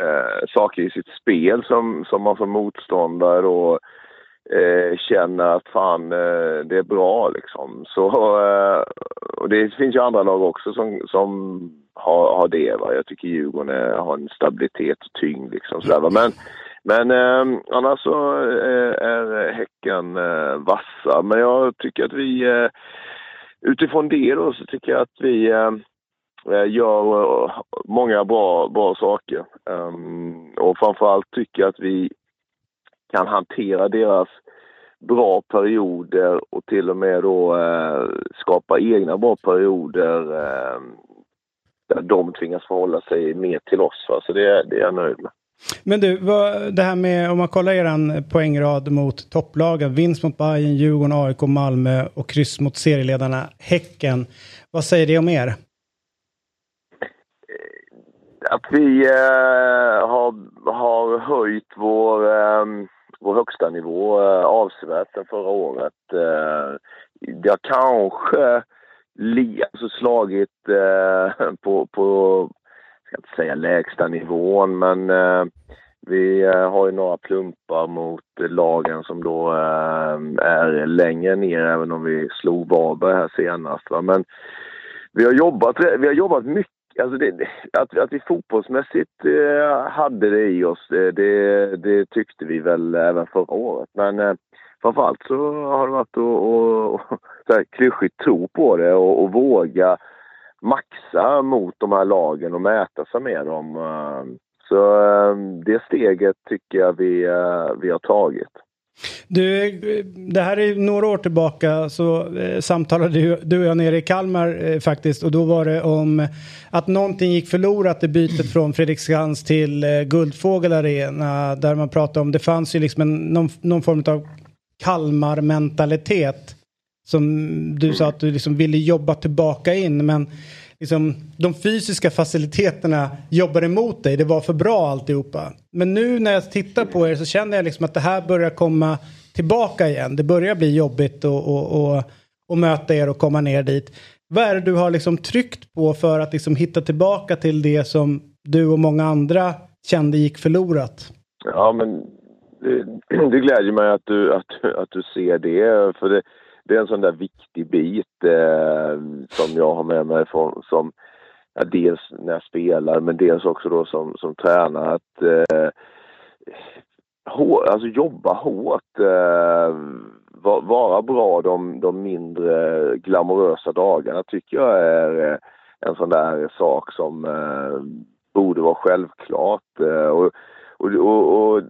eh, saker i sitt spel som, som man som motståndare då eh, känner att fan, eh, det är bra liksom. Så, eh, och det finns ju andra lag också som, som har, har det. Va? Jag tycker Djurgården är, har en stabilitet och tyngd liksom. Sådär, va? Men, men eh, annars så eh, är Häcken eh, vassa. Men jag tycker att vi, eh, utifrån det då, så tycker jag att vi eh, eh gör eh, många bra, bra saker. Um, och framförallt tycker jag att vi kan hantera deras bra perioder och till och med då eh, skapa egna bra perioder eh, där de tvingas förhålla sig mer till oss. Va? Så det, det är jag nöjd med.
Men du, vad, det här med om man kollar er poängrad mot topplagen, vinst mot Bayern, Djurgården, AIK, Malmö och kryss mot serieledarna Häcken. Vad säger det om er?
att vi eh, har, har höjt vår, eh, vår högsta nivå eh, avsevärt än förra året. Eh, Det har kanske alltså slagit eh, på, på, jag ska inte säga lägsta nivån, men vi har ju några plumpar mot lagen som då är längre ner, även om vi slog Varberg här senast. Men vi har jobbat, vi har jobbat mycket Alltså det, att, att vi fotbollsmässigt eh, hade det i oss, eh, det, det, tyckte vi väl även förra året. Men eh, framförallt så har det varit att klyschigt tro på det och, och, våga maxa mot de här lagen och mäta sig med dem. Eh, så eh, det steget tycker jag vi, eh, vi har tagit.
Du, det här är några år tillbaka så eh, samtalade du, och jag nere i Kalmar eh, faktiskt. Och då var det om att någonting gick förlorat i bytet från Fredriksskans till eh, Guldfågel Arena där man pratade om det fanns ju liksom en, någon, någon form av Kalmar-mentalitet som du sa att du liksom ville jobba tillbaka in. Men liksom, de fysiska faciliteterna jobbar emot dig. Det var för bra alltihopa. Men nu när jag tittar på er så känner jag liksom att det här börjar komma tillbaka igen. Det börjar bli jobbigt att och, och, och möta er och komma ner dit. Vad är det du har liksom tryckt på för att liksom hitta tillbaka till det som du och många andra kände gick förlorat?
Ja, men det, (clears throat) det glädjer mig att du, att, att du ser det. För det, det är en sån där viktig bit eh, som jag har med mig från, som ja, dels när jag spelar men dels också då som, som tränare att eh, hår, alltså jobba hårt, eh, vara bra de, de mindre glamorösa dagarna tycker jag är eh, en sån där sak som eh, borde vara självklart. Eh, och, och, och, och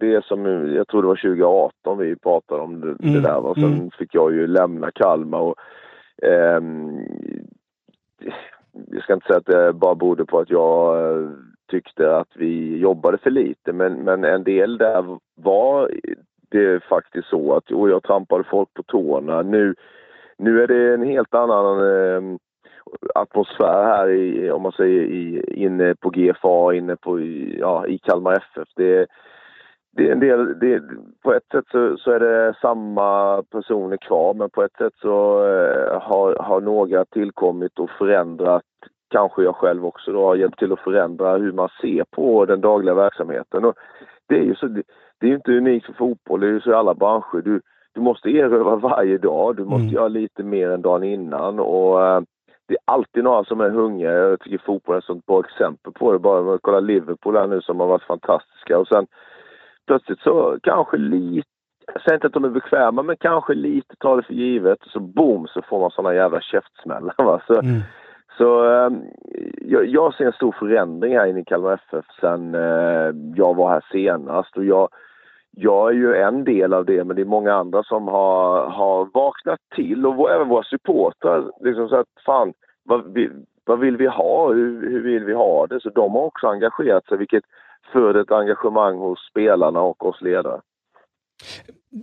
det som, jag tror det var 2018 vi pratade om det, mm. det där. Och sen mm. fick jag ju lämna Kalmar och eh, jag ska inte säga att det bara berodde på att jag eh, tyckte att vi jobbade för lite men, men en del där var det faktiskt så att och jag trampade folk på tårna. Nu, nu är det en helt annan eh, atmosfär här i, om man säger i, inne på GFA, inne på, ja, i Kalmar FF. Det, det är en del, det, på ett sätt så, så, är det samma personer kvar men på ett sätt så eh, har, har några tillkommit och förändrat, kanske jag själv också då, har hjälpt till att förändra hur man ser på den dagliga verksamheten. Och det är ju så, det, det är inte unikt för fotboll, det är ju så i alla branscher. Du, du måste erövra (laughs) varje dag, du måste mm. göra lite mer än dagen innan och eh, det är alltid några som är hungriga. Jag tycker fotboll är ett sånt bra exempel på det. Bara kolla Liverpool här nu som har varit fantastiska och sen plötsligt så kanske lite, jag säger inte att de är bekväma, men kanske lite tar det för givet. Så boom så får man såna jävla käftsmällar. Va? Så, mm. så um, jag, jag, ser en stor förändring här inne i Kalmar FF sen uh, jag var här senast. Och jag, jag är ju en del av det, men det är många andra som har, har vaknat till och även våra supportrar. Liksom så att fan, vad, vi, vad vill vi ha? Hur, hur vill vi ha det? Så de har också engagerat sig, vilket föder ett engagemang hos spelarna och oss ledare.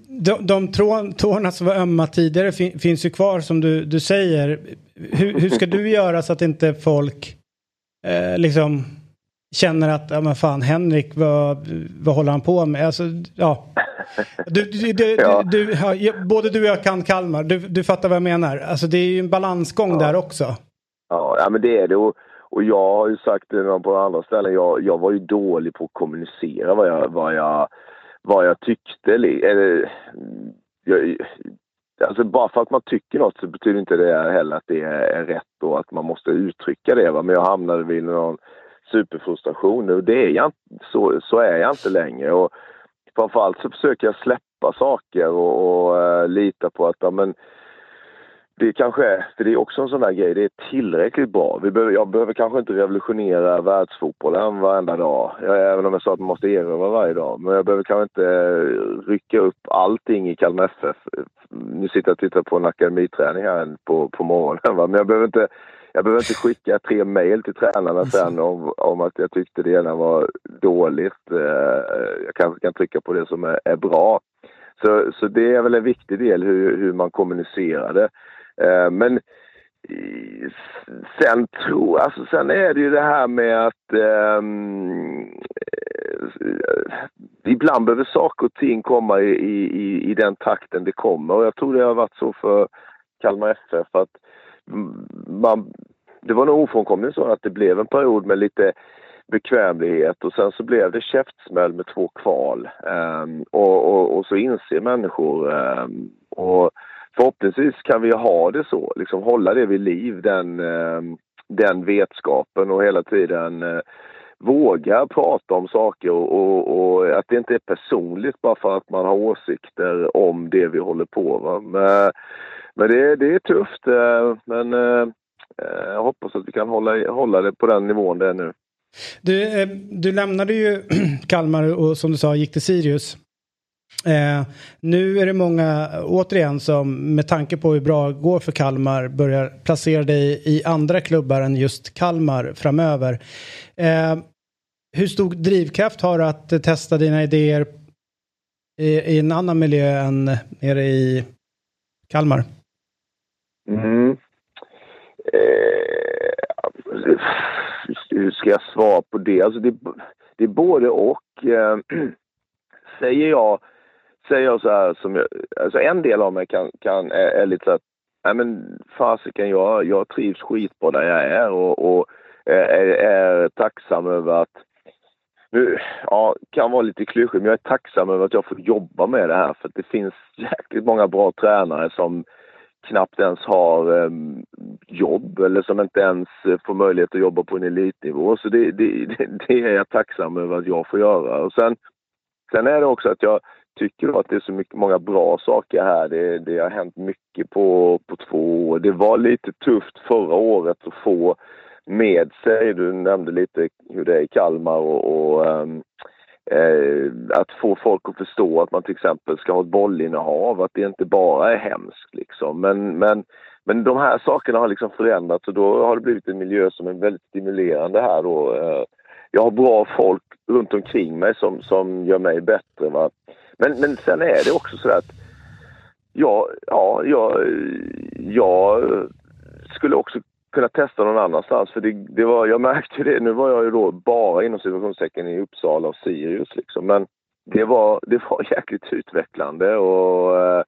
De, de tårna som var ömma tidigare fin, finns ju kvar som du, du säger. Hur, hur ska du (laughs) göra så att inte folk eh, liksom känner att, ja men fan Henrik, vad, vad håller han på med? Alltså, ja. Du, du, du, ja. du ja, både du och jag kan Kalmar, du, fattar vad jag menar. Alltså det är ju en balansgång ja. där också.
Ja, ja, men det är det. Och och jag har ju sagt det på andra ställen, jag, jag var ju dålig på att kommunicera vad jag, vad jag, vad jag tyckte. Eller, jag, alltså bara för att man tycker något så betyder inte det heller att det är rätt och att man måste uttrycka det. Va? Men jag hamnade vid någon superfrustration och det är jag, så, så är jag inte längre. Och framförallt så försöker jag släppa saker och, och uh, lita på att ja, men, det kanske är, för det är också en sån där grej, det är tillräckligt bra. Vi behöver, jag behöver kanske inte revolutionera världsfotbollen varenda dag, jag, även om jag sa att man måste erövra varje dag. Men jag behöver kanske inte eh, rycka upp allting i Kalmar FF. Nu sitter jag och tittar på en akademiträning här på, på morgonen, va? men jag behöver inte jag behöver inte skicka tre mejl till tränarna sen om, om att jag tyckte det ena var dåligt. Eh, jag kanske kan trycka på det som är, är bra. Så, så det är väl en viktig del hur, hur man kommunicerar det. Eh, men eh, sen tror, alltså sen är det ju det här med att ehm, eh, ibland behöver saker och ting komma i, i, i den takten det kommer och jag tror det har varit så för Kalmar FF att man, det var nog ofrånkomligen så att det blev en period med lite bekvämlighet och sen så blev det käftsmäll med två kval. Um, och, och, och, så inser människor um, och förhoppningsvis kan vi ha det så, liksom hålla det vid liv, den, eh, den vetskapen och hela tiden eh, våga prata om saker och, och, och, att det inte är personligt bara för att man har åsikter om det vi håller på med. Men, men det, det är tufft, eh, men jag hoppas att vi kan hålla, hålla det på den nivån det är nu.
Du, du lämnade ju (clears throat) Kalmar och som du sa gick till Sirius. Eh, nu är det många, återigen, som med tanke på hur bra det går för Kalmar börjar placera dig i andra klubbar än just Kalmar framöver. Eh, hur stor drivkraft har du att testa dina idéer i, i en annan miljö än nere i Kalmar?
Mm. Eh, hur ska jag svara på det? Alltså det, det är både och. Eh, (clears throat) säger jag, säger jag så här som jag, alltså en del av mig kan, kan är, är lite så att, nej men fasiken jag, jag trivs skitbra där jag är och, och är, är tacksam över att nu, ja, kan vara lite klyschig, men jag är tacksam över att jag får jobba med det här för att det finns jäkligt många bra tränare som knappt ens har eh, jobb eller som inte ens får möjlighet att jobba på en elitnivå. Så det, det, (laughs) det, är jag tacksam över att jag får göra. Och sen, sen är det också att jag tycker att det är så mycket, många bra saker här. Det, det har hänt mycket på, på två år. Det var lite tufft förra året att få med sig, du nämnde lite hur det är i Kalmar och, och um, eh, att få folk att förstå att man till exempel ska ha ett bollinnehav, att det inte bara är hemskt liksom. Men, men, men de här sakerna har liksom förändrats och då har det blivit en miljö som är väldigt stimulerande här då. Eh, jag har bra folk runt omkring mig som, som gör mig bättre. Va? Men, men sen är det också så att ja, ja, jag, jag skulle också kunna testa någon annanstans. För det, det var, jag märkte det, nu var jag ju då bara inom situationstecken i Uppsala och Sirius liksom. Men det var, det var (laughs) jäkligt utvecklande och,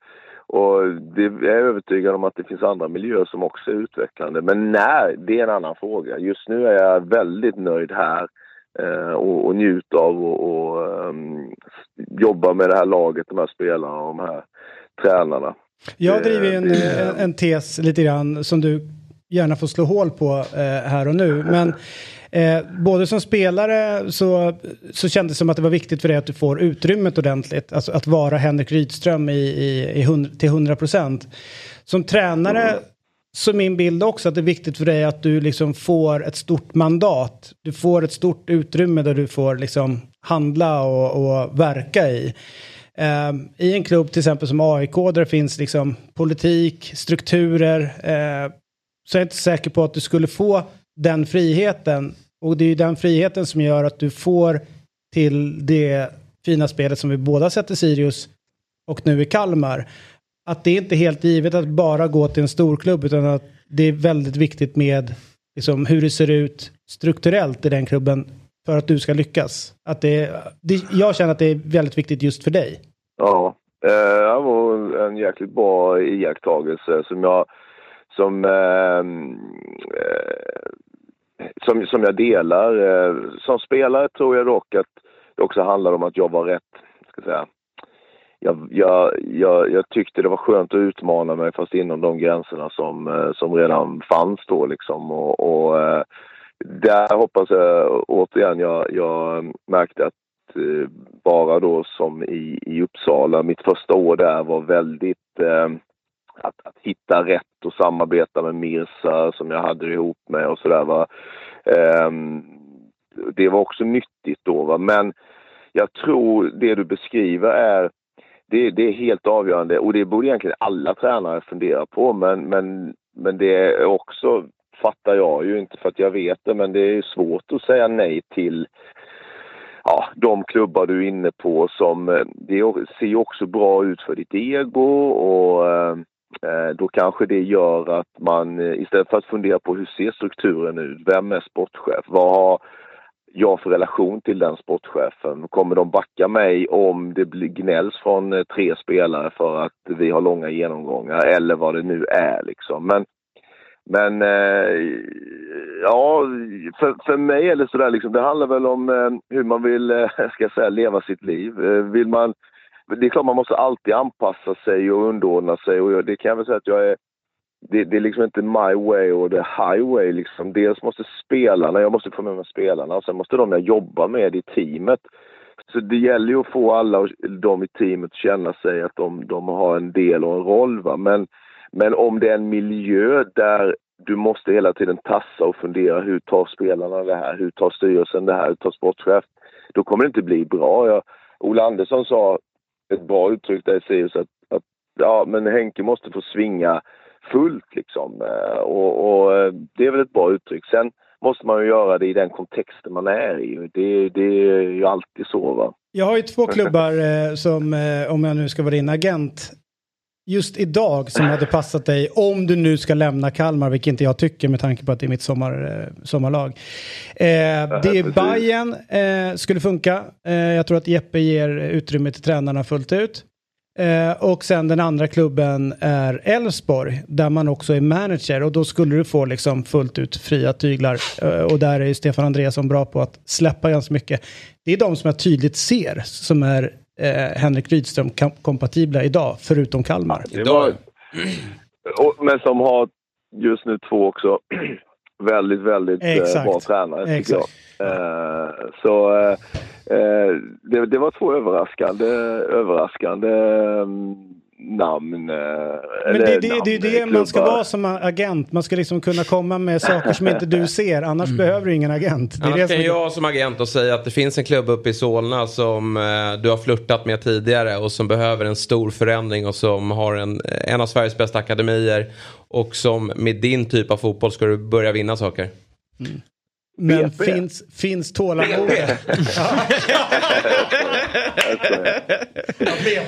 och det, jag är övertygad om att det finns andra miljöer som också är utvecklande. Men när, det är en annan fråga. Just nu är jag väldigt nöjd här och, och njuter av och, och um, jobba med det här laget, de här spelarna och de här tränarna.
Jag driver en, en, en tes lite grann som du gärna få slå hål på eh, här och nu. Men eh, både som spelare så, så kändes det som att det var viktigt för dig att du får utrymmet ordentligt. Alltså att vara Henrik Rydström i, i, i hund, till 100 procent. Som tränare mm så min bild också att det är viktigt för dig att du liksom får ett stort mandat. Du får ett stort utrymme där du får liksom handla och, och verka i. Eh, I en klubb till exempel som AIK där det finns liksom politik, strukturer, Eh, så är jag inte säker på att du skulle få den friheten. Och det är ju den friheten som gör att du får till det fina spelet som vi båda sett i Sirius och nu i Kalmar. Att det är inte helt givet att bara gå till en storklubb utan att det är väldigt viktigt med liksom, hur det ser ut strukturellt i den klubben för att du ska lyckas. Att det, det, jag känner att det är väldigt viktigt just för dig.
Ja, eh, det var en jäkligt bra iakttagelse som jag som, ehm, eh, som, som jag delar. Eh, som spelare tror jag dock att det också handlar om att jag var rätt, ska säga. Jag, jag, jag, jag, tyckte det var skönt att utmana mig fast inom de gränserna som, eh, som redan fanns då liksom. Och, och eh, där hoppas jag återigen, jag, jag märkte att eh, bara då som i, i Uppsala, mitt första år där var väldigt eh, att, att hitta rätt och samarbeta med Mirsa som jag hade ihop med och sådär. Eh, det var också nyttigt då. Va? Men jag tror det du beskriver är det, det, är helt avgörande. Och det borde egentligen alla tränare fundera på men, men, men det är också, fattar jag ju inte för att jag vet det, men det är svårt att säga nej till ja, de klubbar du är inne på som, eh, det ser ju också bra ut för ditt ego och Eh, eh då kanske det gör att man eh, istället för att fundera på hur ser strukturen ut, vem är sportchef, vad har jag för relation till den sportchefen? Kommer de backa mig om det gnälls från eh, tre spelare för att vi har långa genomgångar eller vad det nu är liksom. Men, men eh, ja, för, för mig är det sådär liksom, det handlar väl om eh, hur man vill, eh, (laughs) ska jag säga, leva sitt liv. Eh, vill man, det är klart man måste alltid anpassa sig och underordna sig och jag, det kan jag väl säga att jag är det, det, är liksom inte my way och the highway. Liksom. Dels måste spelarna, jag måste få med mig spelarna och sen måste de jag jobbar med i teamet. Så det gäller ju att få alla de i teamet att känna sig att de, de har en del och en roll. Va? Men, men om det är en miljö där du måste hela tiden tassa och fundera hur tar spelarna det här, hur tar styrelsen det här, hur tar sportchef? Då kommer det inte bli bra. Jag, Ola Andersson sa ett bra uttryck där i Sirius att, att ja, men Henke måste få svinga fullt liksom. Eh, och, och, eh, det är väl ett bra uttryck. Sen måste man ju göra det i den kontexten man är i. Det, det är ju alltid så va.
Jag har ju två klubbar eh, som, om jag nu ska vara din agent, just idag som hade passat dig om du nu ska lämna Kalmar, vilket inte jag tycker med tanke på att det är mitt sommar, sommarlag. Eh, det är Bayern eh, skulle funka. Eh, jag tror att Jeppe ger utrymme till tränarna fullt ut. Eh, och sen den andra klubben är Elfsborg där man också är manager och då skulle du få liksom fullt ut fria tyglar. Eh, och där är ju Stefan Andreasson bra på att släppa ganska mycket. Det är de som jag tydligt ser som är eh, Henrik Rydström kompatibla idag, förutom Kalmar.
Det (clears throat) var, och, men som har just nu två också (clears throat) väldigt, väldigt eh, bra tränare tycker Exakt. jag. Eh, så eh, Eh, det, det, var två överraskande, överraskande mm, namn. Eh,
Men det, det, det är det man ska vara som agent. Man ska liksom kunna komma med saker som inte du (laughs) ser. Annars mm. behöver du ingen agent.
Det Annars kan är... jag som agent och säga att det finns en klubb uppe i Solna som eh, du har flörtat med tidigare och som behöver en stor förändring och som har en, en av Sveriges bästa akademier. Och som med din typ av fotboll ska du börja vinna saker. Mm.
Men BP. finns, finns tålamodet?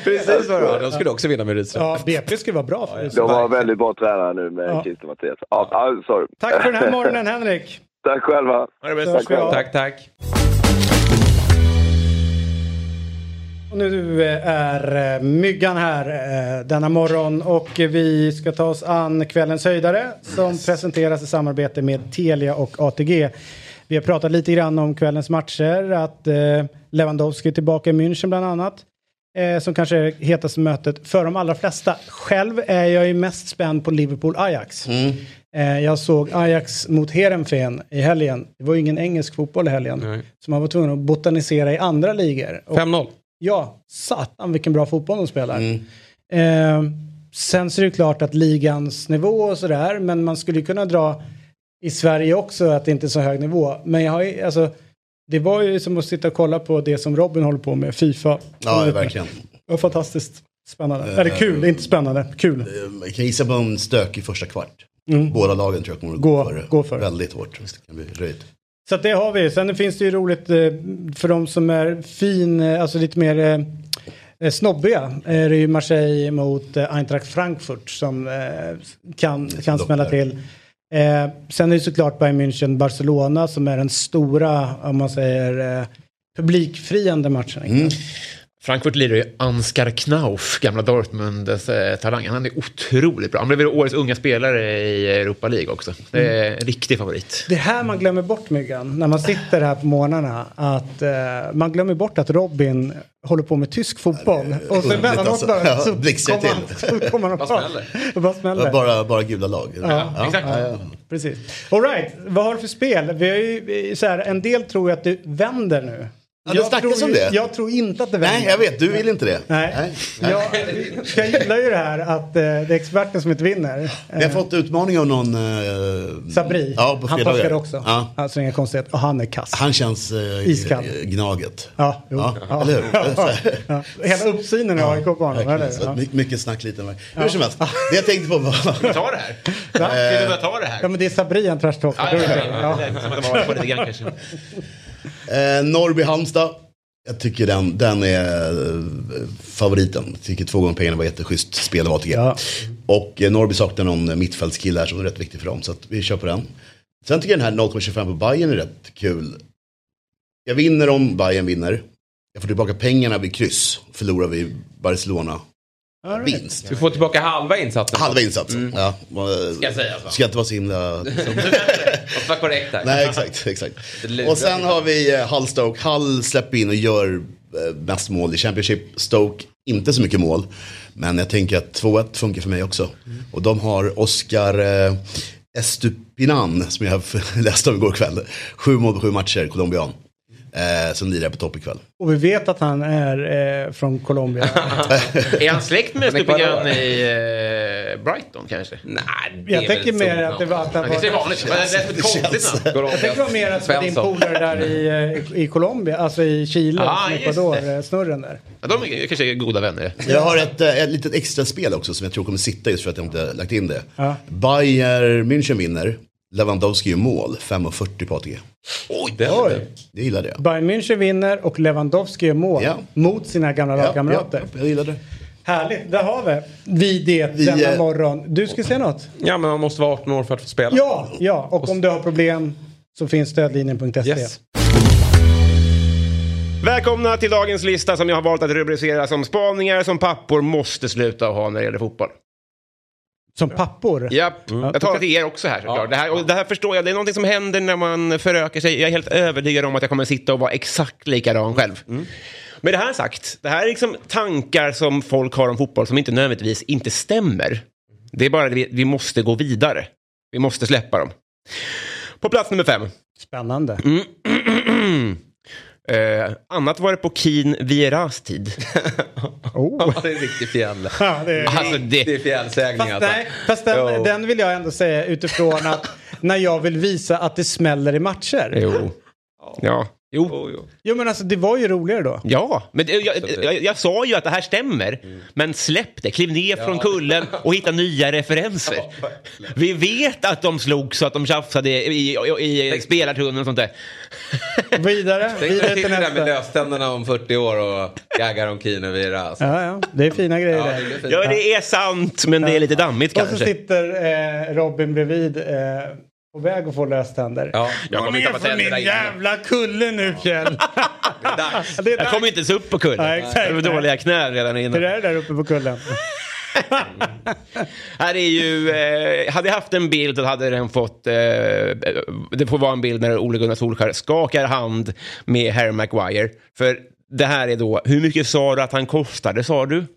Precis vad De skulle också vinna med Rydström.
Ja, BP skulle vara bra för
Rydström. De har väldigt bra tränare nu med ja. Christer Mattias. Ja, sorry.
Tack för den här morgonen Henrik.
Tack själva.
Ha det bäst.
Tack, tack, tack.
Nu är eh, Myggan här eh, denna morgon och vi ska ta oss an kvällens höjdare som yes. presenteras i samarbete med Telia och ATG. Vi har pratat lite grann om kvällens matcher, att eh, Lewandowski är tillbaka i München bland annat. som kanske är hetaste mötet för de allra flesta. Själv är jag ju mest spänd på Liverpool-Ajax. Mm. jag såg Ajax mot Heerenveen i helgen. Det var ju ingen engelsk fotboll i helgen. Nej. Så man var tvungen att botanisera i andra ligor.
5-0.
Ja, satan vilken bra fotboll de spelar. Mm. Eh, sen så är det klart att ligans nivå och sådär, men man skulle kunna dra i Sverige också att det inte är så hög nivå. Men jag har alltså, det var ju som att sitta och kolla på det som Robin håller på med, Fifa.
Ja, verkligen.
Det var fantastiskt spännande. Uh, Eller kul, inte spännande, kul. Uh,
jag kan gissa på en stökig första kvart. Mm. Båda lagen tror jag kommer att gå, gå, för, gå för väldigt hårt. Det kan bli röjt.
Så det har vi. Sen finns det ju roligt eh, för de som är fin, eh, alltså lite mer eh, snobbiga. Är det ju Marseille mot Eintracht Frankfurt som kan, kan smälla till. Sen är det såklart Bayern München Barcelona som är den stora, om man säger, publikfriande matchen. Mm.
Frankfurt lirar ju Ansgar Knauf, gamla Dortmund-talangen. Han är otroligt bra. Han blev årets unga spelare i Europa League också. Det är en riktig favorit.
Det här man glömmer bort Myggan, när man sitter här på morgnarna. Att uh, man glömmer bort att Robin håller på med tysk fotboll. och så emellanåt alltså. bara så
blixtrar till.
kommer han bara
Bara smäller. (laughs) Bara, bara gula lag.
Ja, ja, exakt. Ja, Precis. All right, vad har du för spel? Vi har ju, så här, en del tror ju att det vänder nu.
Ja, det snackas om det.
Jag tror inte att det vänder.
Nej, jag vet. Du vill inte det.
Nej. Nej. Jag, jag gillar ju det här att uh, det är experten som inte vinner.
Vi har fått utmaning av någon... Uh,
Sabri.
Ja,
på han torskade också. Ja. Alltså inga konstigheter. Och han är kass.
Han känns uh, Iskall. Gnaget.
Ja, jo. Ja, ja. Eller hur? (laughs) Ja. Hela uppsynen i AIK på honom.
Ja. Mycket snack lite med. Hur som helst. Det jag tänkte på var... Ska
vi ta det här? Ska vi börja ta det här?
Ja, men det är Sabri han trashtalkar. Ja, ja, ja. ja.
Eh, Norrby-Halmstad. Jag tycker den, den är eh, favoriten. Jag tycker två gånger pengarna var jätteschysst spel av ATG. Ja. Och eh, Norrby saknar någon mittfältskille här som är rätt viktig för dem. Så vi kör på den. Sen tycker jag den här 0,25 på Bayern är rätt kul. Jag vinner om Bayern vinner. Jag får tillbaka pengarna vid kryss. Förlorar vi Barcelona. Vinst.
Du får tillbaka halva insatsen.
Halva insatsen. Ja,
Ska jag säga så.
Ska inte vara så himla... (laughs)
Måste vara korrekt här.
Nej, exakt. exakt. Och sen har vi eh, Hull Stoke. Hull släpper in och gör eh, mest mål i Championship. Stoke, inte så mycket mål. Men jag tänker att 2-1 funkar för mig också. Och de har Oscar eh, Estupinan, som jag (laughs) läste om igår kväll. Sju mål på sju matcher, colombian. Eh, som lirar på topp ikväll.
Och vi vet att han är eh, från Colombia. (laughs)
Är han släkt med. Stupigan i eh, Brighton kanske?
Nej, det
Jag
är
tänker
väl
mer
så.
att det var att han
Det är
var...
vanligt. Men det är ett konstigt namn.
Jag tänker mer att det var din polare där i, eh, i Colombia, alltså i Chile,
Ah,
som
just
Ecuador,
det.
eh, snurren där.
Ja, de är kanske är goda vänner.
Jag har ett, eh, ett litet extra spel också som jag tror kommer sitta just för att jag inte lagt in det.
Ja.
Bayern München vinner. Lewandowski gör mål, 5,40 på ATG.
Oj, den
Oj.
Det gillar det.
Bayern München vinner och Lewandowski gör mål
Ja.
mot sina gamla
Ja, ja,
lagkamrater.
jag gillar det.
Härligt, där har vi. Vi det
Vi,
denna
eh,
morgon. Du ska säga något?
Ja, men man måste vara 18 år för att få spela.
Ja, ja. Och om du har problem så finns stödlinjen.se.
Yes.
Välkomna till dagens lista som jag har valt att rubricera som spaningar som pappor måste sluta ha när det gäller fotboll.
Som pappor.
Japp, jag talar till er också här såklart. Det, här, och det här förstår jag, det är någonting som händer när man förökar sig. Jag är helt övertygad om att jag kommer sitta och vara exakt likadan själv. Med det här sagt, det här är liksom tankar som folk har om fotboll som inte nödvändigtvis inte stämmer. Det är bara det vi, vi måste gå vidare. Vi måste släppa dem. På plats nummer fem.
Spännande. (clears throat)
Eh, annat var det på Keen Vieras tid. (laughs)
Oh.
Ja, det är en riktig fjäll. (laughs)
Ja, det är...
Alltså
Det är
det,
fjällsägning
Fast,
alltså.
nej, fast den,
Jo.
den vill jag ändå säga utifrån att (laughs) när jag vill visa att det smäller i matcher.
jo. Ja, jo.
Jo, jo.
Jo men alltså det var ju roligare då.
Ja, men jag,
det-
jag, jag sa ju att det här stämmer. Men släpp det, kliv ner från kullen och hitta nya referenser. Vi vet att de slog så att de tjafsade i, i, i spelartunneln och sånt där.
Vidare,
Tänk
vidare
dig
till
det där med löständerna om 40 år och gaggar om Kine Vira. Alltså.
Ja, ja, det är fina grejer
Ja, det.
Ja, det är sant, men det är lite dammigt
Och så
kanske.
sitter eh, Robin bredvid eh, på väg att få löständer.
Ja.
Jag kommer inte tappa tänderna innan.
jävla kulle nu Kjell. (laughs)
Dags.
det är
Jag kommer inte ens upp på kullen.
Ja, exakt.
Jag har dåliga knän redan
Det
innan.
är där uppe på kullen. (laughs)
Här är ju, eh, hade jag haft en bild så hade den fått, eh, det får vara en bild när Ole Gunnar Solskjaer skakar hand med Harry Maguire. För det här är då, hur mycket sa du att han kostade sa du? (laughs)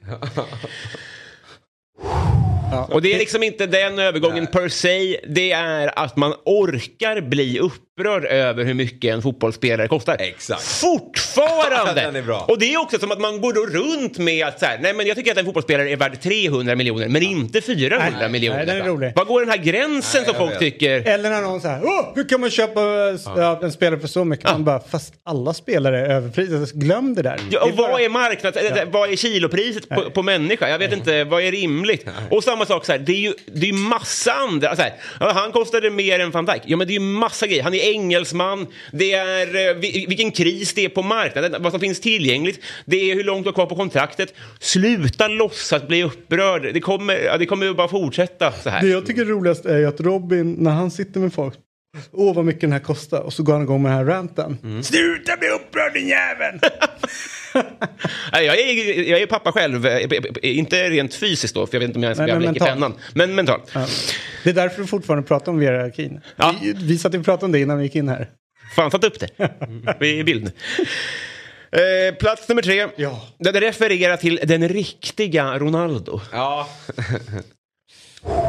Och det är liksom inte den övergången per se, det är att man orkar bli upprörd över hur mycket en fotbollsspelare kostar.
Exakt.
Fortfarande! (laughs)
Den är bra.
Och det är också som att man går då runt med att så här, nej men jag tycker att en fotbollsspelare är värd 300 miljoner, men inte 400
Nej,
miljoner.
nej, den är rolig.
Var går den här gränsen
Nej,
som folk
vet.
tycker?
Eller när någon säger Åh, hur kan man köpa ja. en spelare för så mycket? Man bara, fast alla spelare är överprisade. Glöm det där.
Ja,
Det
och
bara-
vad är marknads... eller Vad är kilopriset på, på människa? Jag vet inte, vad är rimligt? Och samma sak så här, det är ju det är massa andra... Så här, ja, han kostade mer än van Dijk. Ja, men det är ju massa grejer. Han är engelsman, det är eh, vi- vilken kris det är på marknaden, vad som finns tillgängligt, det är hur långt du har kvar på kontraktet. Sluta låtsas bli upprörd. Det kommer, det kommer ju bara fortsätta så
Det
här.
jag tycker är roligast är ju att Robin, när han sitter med folk, åh vad mycket den här kostar, och så går han igång med den här ranten.
Mm.
Sluta bli upprörd din jävel! (laughs) (laughs)
Nej, Jag är, jag är pappa själv, eh, inte rent fysiskt då, för jag vet inte om jag ens
Nej,
leka
mentalt.
pennan. Men mentalt.
Ja. Det är därför du fortfarande pratar om Vera Akin.
Ja.
Vi, vi satt och pratade om det innan vi gick in här.
Fan, satt upp det. (laughs) Vi är i bild. Eh, plats nummer tre.
Ja.
Den refererar till den riktiga Ronaldo.
Ja,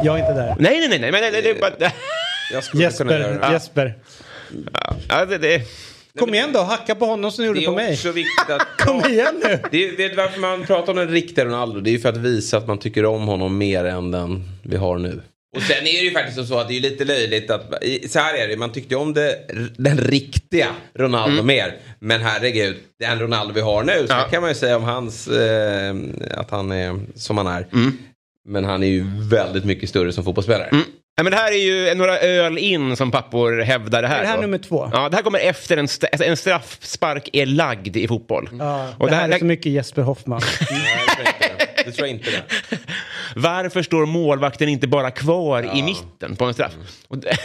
Jag är inte där.
Nej, nej, nej, nej, men det, det, är bara...
jag skulle kunna göra
Jesper,
det.
Jesper.
Ja, det, det.
Kom igen då, hacka på honom som du gjorde
Det
på
är
mig.
också viktigt att... (laughs)
Kom igen nu!
Det är, vet varför man pratar om den riktiga Ronaldo? Det är ju för att visa att man tycker om honom mer än den vi har nu. Och sen är det ju faktiskt så att det är lite löjligt att, så här är det, man tyckte om det, den riktiga Ronaldo mer. Men herregud, den Ronaldo vi har nu, så
Ja.
kan man ju säga om hans, eh, att han är som han är. Men han är ju väldigt mycket större som fotbollsspelare.
Nej, men det här är ju några öl in som pappor hävdar det här.
Är det här
då.
nummer två?
Ja, det här kommer efter en, st- alltså en straffspark är lagd i fotboll.
Ja,
Och
det,
det
här
här-
är så mycket Jesper Hoffman.
Det tror jag inte det.
Varför står målvakten inte bara kvar i mitten på en straff? Och det,
Nej,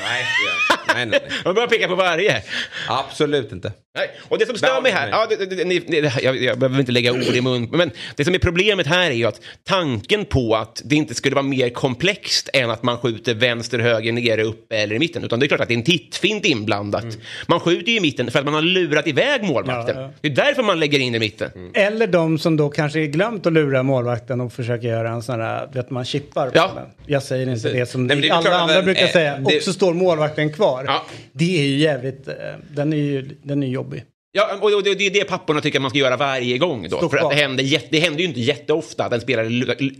det- nej, nej,
man börjar peka på varje.
Absolut inte.
Nej, och det som stör mig här, ja, det, det, det, ni- ni- jag, jag behöver inte lägga ord i mun, men det som är problemet här är ju att tanken på att det inte skulle vara mer komplext än att man skjuter vänster, höger, nere, uppe eller i mitten, utan det är klart att det är en tittfint inblandat. Man skjuter ju i mitten för att man har lurat iväg målvakten.
Ja, ja.
Det är därför man lägger in i mitten.
Eller de som då kanske är glömt att lura målvakten och försöker göra en sån här, vet man chippar på
Ja.
Jag säger inte det som
Nej, det
alla andra brukar säga.
det-
Och så står målvakten kvar.
Ja.
Det är ju jävligt, eh, den är ju den är jobbig.
Ja, och det, är det papporna tycker att man ska göra varje gång. Då,
Stå
för att det händer, det händer ju inte jätteofta att en spelare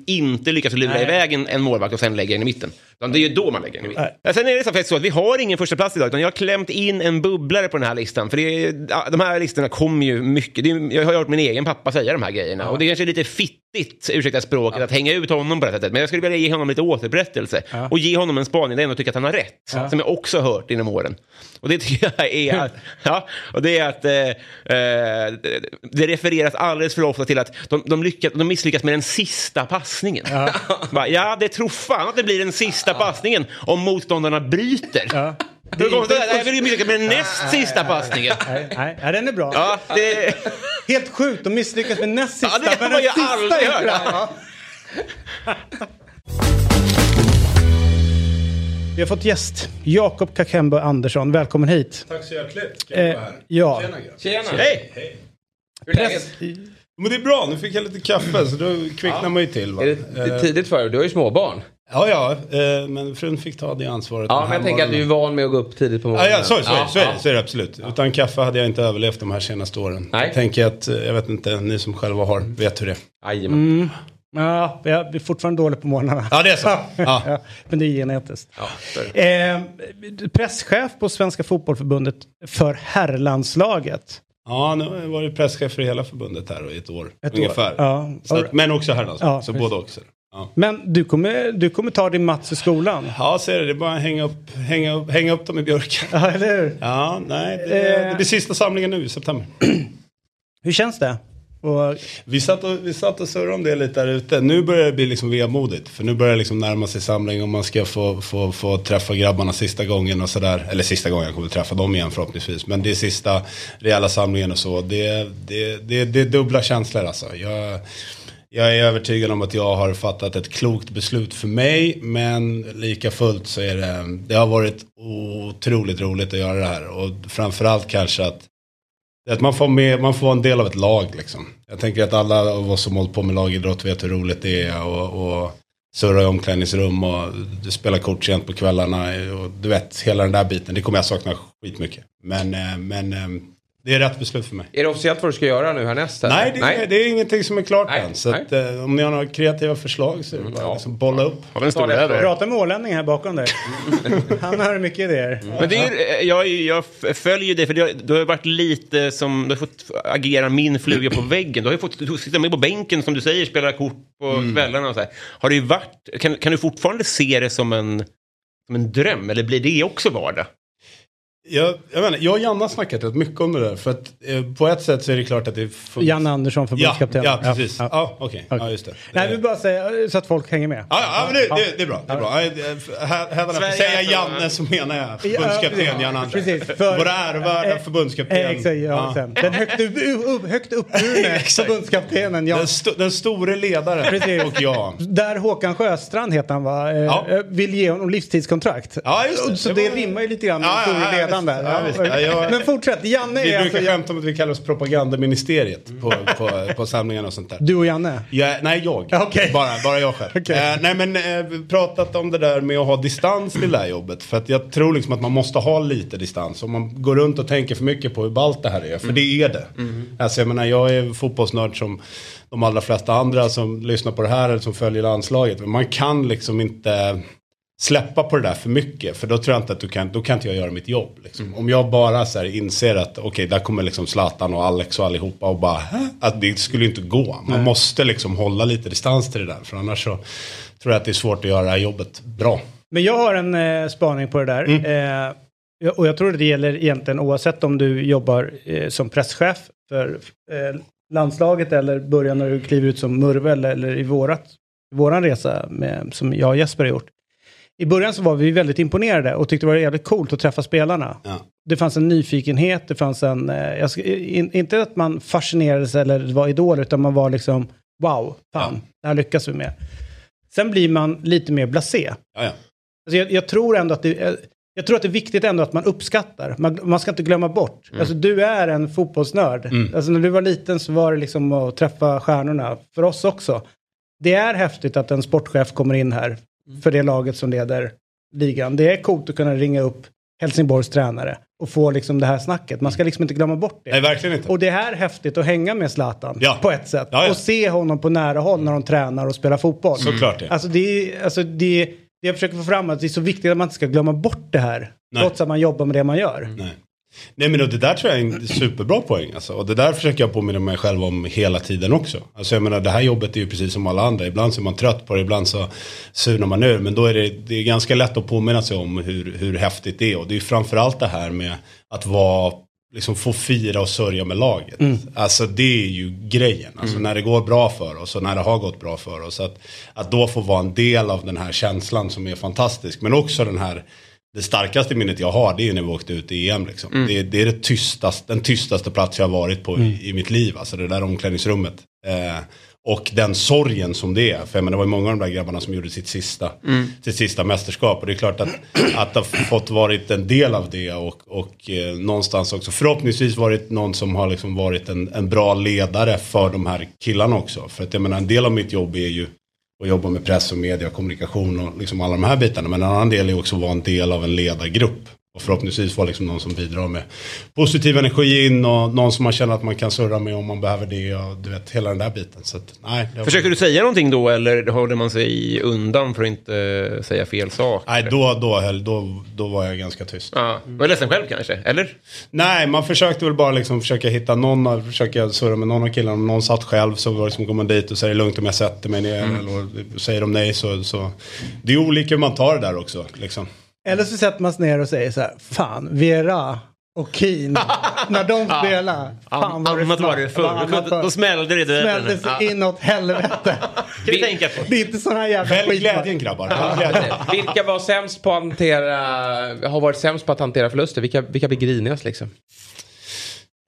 inte lyckas lura
Nej.
iväg en, en målvakt och sen lägger den i mitten. Utan det är ju då man lägger i mitten.
Nej.
Ja, Sen är det så faktiskt så att vi har ingen första plats idag, utan jag har klämt in en bubblare på den här listan. För är, ja, de här listorna kommer ju mycket. Är, jag har hört min egen pappa säga de här grejerna. Och det är kanske lite fittigt, ursäkta språket, att hänga ut honom på det här sättet. Men jag skulle vilja ge honom lite återupprättelse. Och ge honom en spaning där jag ändå tycker att han har rätt. Som jag också har hört genom åren. Och det tycker jag är att, (laughs) ja, och det är att eh, eh, det refereras alldeles för ofta till att de, de, lyckas, de misslyckas med den sista passningen. Ja, (laughs) ja det tror fan att det blir den sista passningen om motståndarna bryter.
Ja.
Hur kommer det? Jag vill misslyckas med den näst sista passningen.
Nej, nej, nej, den är bra.
Ja, det... (laughs)
Helt sjukt, de misslyckas med näst sista.
Ja, det har
men
man
den
ju
sista
aldrig
är bra. Vi har fått gäst, Jakob Kakemba Andersson. Välkommen hit.
Tack så hjärtligt. Kul
Eh,
att vara här.
ja.
Tjena, grabbar.
Tjena.
Hej!
Hur är läget?
Men det är bra, nu fick jag lite kaffe så då kvicknar man ju till. Va?
Är det, det är tidigt för dig? Du har ju småbarn.
Ja, ja, eh, men frun fick ta det ansvaret.
Ja, men jag tänker att du är van med att gå upp tidigt på
Ja,
morgonen.
ja, så, så,
Ja,
så, är det,
ja.
så är det absolut. Utan kaffe hade jag inte överlevt de här senaste åren.
Nej.
Jag tänker att, eh, jag vet inte, ni som själva har, vet hur det är.
Jajamän.
Ja, jag är fortfarande dålig på morgnarna.
Ja, det är så.
Ja,
Ja. (laughs)
men det är genetiskt.
Ja, så är det.
Eh, presschef på Svenska Fotbollförbundet för herrlandslaget.
Ja, nu har jag varit presschef för hela förbundet här i ett år.
Ett år.
ungefär.
Ja.
Så att, men också herrlandslag,
Ja,
så
precis.
både också. Ja.
Men du kommer, du kommer ta din Mats i skolan?
Ja, ser du, det är bara att hänga upp, hänga upp, hänga upp dem i björken.
Ja, eller hur?
Ja, nej, det,
Eh.
det blir sista samlingen nu i september. (clears throat)
Hur känns det? Och,
Vi satt, och, vi satt och surrade om det lite där ute. Nu börjar det bli liksom vemodigt. För nu börjar det liksom närma sig samling och man ska få, få, få träffa grabbarna sista gången och sådär. Eller sista gången jag kommer träffa dem igen förhoppningsvis. Men det är sista rejäla samlingen och så. Det, det, det, det är dubbla känslor alltså. Jag, jag är övertygad om att jag har fattat ett klokt beslut för mig. Men lika fullt så är det, det har varit otroligt roligt att göra det här. Och framförallt kanske att att man får, med, man får vara en del av ett lag liksom. Jag tänker att alla av oss som hållit på med lagidrott vet hur roligt det är. Och, och surra i omklädningsrum och spela kort sent på kvällarna. Och du vet, hela den där biten. Det kommer jag sakna skitmycket. Men, eh, men eh, det är rätt beslut för mig.
Är det officiellt vad du ska göra nu härnäst? eller?
Nej, det, Är, det är ingenting som är klart
Nej,
än. Så
nej.
att, eh, om ni har några kreativa förslag så är det bara
ja.
liksom bolla upp.
Har vi en stor
prata med ålänning här bakom dig. (laughs) Han har mycket idéer.
Men det är, ju- jag, jag följer det, för det, du har varit lite som, du har fått agera min fluga på väggen. Du har ju fått du sitta med på bänken som du säger, spela kort på
Mm.
kvällarna och så här. Har det varit, kan, kan du fortfarande se det som en, som en dröm, eller blir det också vardag?
Jag, jag, menar, jag och Janne har snackat rätt mycket om det där. För att eh, på ett sätt så är det klart att det... Får...
Janne Andersson,
Ja,
förbundskapten.
ja, precis.
Ja,
Ja,
ja.
okej.
Okej.
Ja, just det.
Nej, vi bara säga så att folk hänger med.
Ja, ja men det, det, det är bra. Det är bra. Hädanefter säger jag Janne så menar jag förbundskapten
Ja,
Jan Andersson.
precis. För-
Vår ärvärda
Eh,
förbundskapten.
Eh, Exakt, ja, sen. Den högt, upp, högt uppburne (laughs) förbundskaptenen. Ja.
Den, sto, den store ledaren
Precis.
och jag.
Där Håkan Sjöstrand heter han va? Eh,
Ja.
eh, Vill ge honom livstidskontrakt.
Ja, just det.
Så
Det
det,
var-
rimmar ju lite grann med
Ja,
den
ja,
store
ja,
ledaren där.
Ja. Ja, jag-
Men fortsätt, Janne
Vi
är
brukar
alltså...
skämta om att vi kallar oss propagandaministeriet på, på, på samlingarna och sånt där.
Du och Janne?
Ja, nej, jag.
Ja, okej.
Bara, bara jag själv.
Okej.
Eh, nej, men eh, pratat om det där med att ha distans till det här jobbet. För att jag tror liksom att man måste ha lite distans. Om man går runt och tänker för mycket på hur ballt det här är. För det är det. Alltså, jag menar, jag är fotbollsnörd som de allra flesta andra som lyssnar på det här eller som följer landslaget. Men man kan liksom inte släppa på det där för mycket. För då tror jag inte att du kan, då kan inte jag göra mitt jobb. Liksom. Om jag bara så här inser att okej, där kommer liksom Zlatan och Alex och allihopa och bara, "Hä?" att det skulle inte gå. Man måste liksom hålla lite distans till det där. För annars så tror jag att det är svårt att göra det här jobbet bra.
Men jag har en eh, spaning på det där.
Mm.
Eh, och jag tror det gäller egentligen oavsett om du jobbar eh, som presschef för eh, landslaget eller börjar när du kliver ut som Murve eller, eller i vårat våran resa med, som jag och Jesper har gjort. I början så var vi väldigt imponerade och tyckte det var jävligt coolt att träffa spelarna.
Ja.
Det fanns en nyfikenhet, det fanns en... Eh, ska, in, inte att man fascinerades eller var idol, utan man var liksom wow, fan,
Ja.
det här lyckas vi med. Sen blir man lite mer blasé.
Ja, ja.
Alltså jag, jag tror ändå att det, jag, jag tror att det är viktigt ändå att man uppskattar. Man, man ska inte glömma bort. Alltså du är en fotbollsnörd. Alltså när du var liten så var det liksom att träffa stjärnorna. För oss också. Det är häftigt att en sportchef kommer in här för det laget som leder ligan. Det är coolt att kunna ringa upp Helsingborgs tränare och få liksom det här snacket. Man ska liksom inte glömma bort det.
Nej, verkligen inte.
Och det är häftigt att hänga med Zlatan
Ja.
på ett sätt.
Ja, ja.
Och se honom på nära håll när de tränar och spelar fotboll.
Såklart det.
Alltså det alltså det, det jag försöker få fram är att det är så viktigt att man inte ska glömma bort det här.
Nej.
Trots att man jobbar med det man gör.
Nej. Nej men det där tror jag är en superbra poäng. Alltså. Och det där försöker jag påminna mig själv om hela tiden också. Alltså jag menar det här jobbet är ju precis som alla andra. Ibland så är man trött på det, ibland så surnar man ur. Men då är det, det är ganska lätt att påminna sig om hur, hur häftigt det är. Och det är ju framförallt det här med att vara, liksom få fira och sörja med laget. Alltså det är ju grejen. Alltså när det går bra för oss och när det har gått bra för oss. Att, att då få vara en del av den här känslan som är fantastisk. Men också den här det starkaste minnet jag har det är när vi åkte ut i EM. Liksom. Det, det är det tystaste, den tystaste plats jag har varit på i, i mitt liv. Alltså det där omklädningsrummet. Eh, och den sorgen som det är. För menar, det var ju många av de där grabbarna som gjorde sitt sista, sitt sista mästerskap. Och det är klart att, att ha fått varit en del av det. Och, och eh, någonstans också förhoppningsvis varit någon som har liksom varit en, en bra ledare för de här killarna också. För att jag menar, en del av mitt jobb är ju och jobba med press och media och kommunikation och liksom alla de här bitarna. Men en annan del är också att vara en del av en ledargrupp. Och förhoppningsvis vara liksom någon som bidrar med positiv energi in och någon som man känner att man kan surra med om man behöver det. Och du vet, hela den där biten. Så att, nej, var-
Försöker du säga någonting då eller håller man sig undan för att inte säga fel sak?
Nej, då, då, höll- då, då var jag ganska tyst.
Ja, var ledsen själv kanske, eller?
Nej, man försökte väl bara liksom försöka hitta någon, försöka surra med någon av killarna. Om någon satt själv så var liksom, går man dit och säger lugnt om jag sätter mig ner. Eller säger de nej så, så. Det är olika hur man tar det där också. Liksom.
Eller så sätter man sig ner och säger så här, fan, Vera och Keen, (laughs) när de spelar, fan vad
Annat var det förr.
annat
Då, då smällde det i dörren.
smällde sig
Ja.
inåt helvete. (laughs)
Kan vi tänka på.
Det är inte sådana jävla
Välj
skit.
glädjen grabbar. Välj glädjen. (laughs)
Vilka var sämst på att hantera, har varit sämst på att hantera förluster? Vilka, vilka blir grinigast liksom?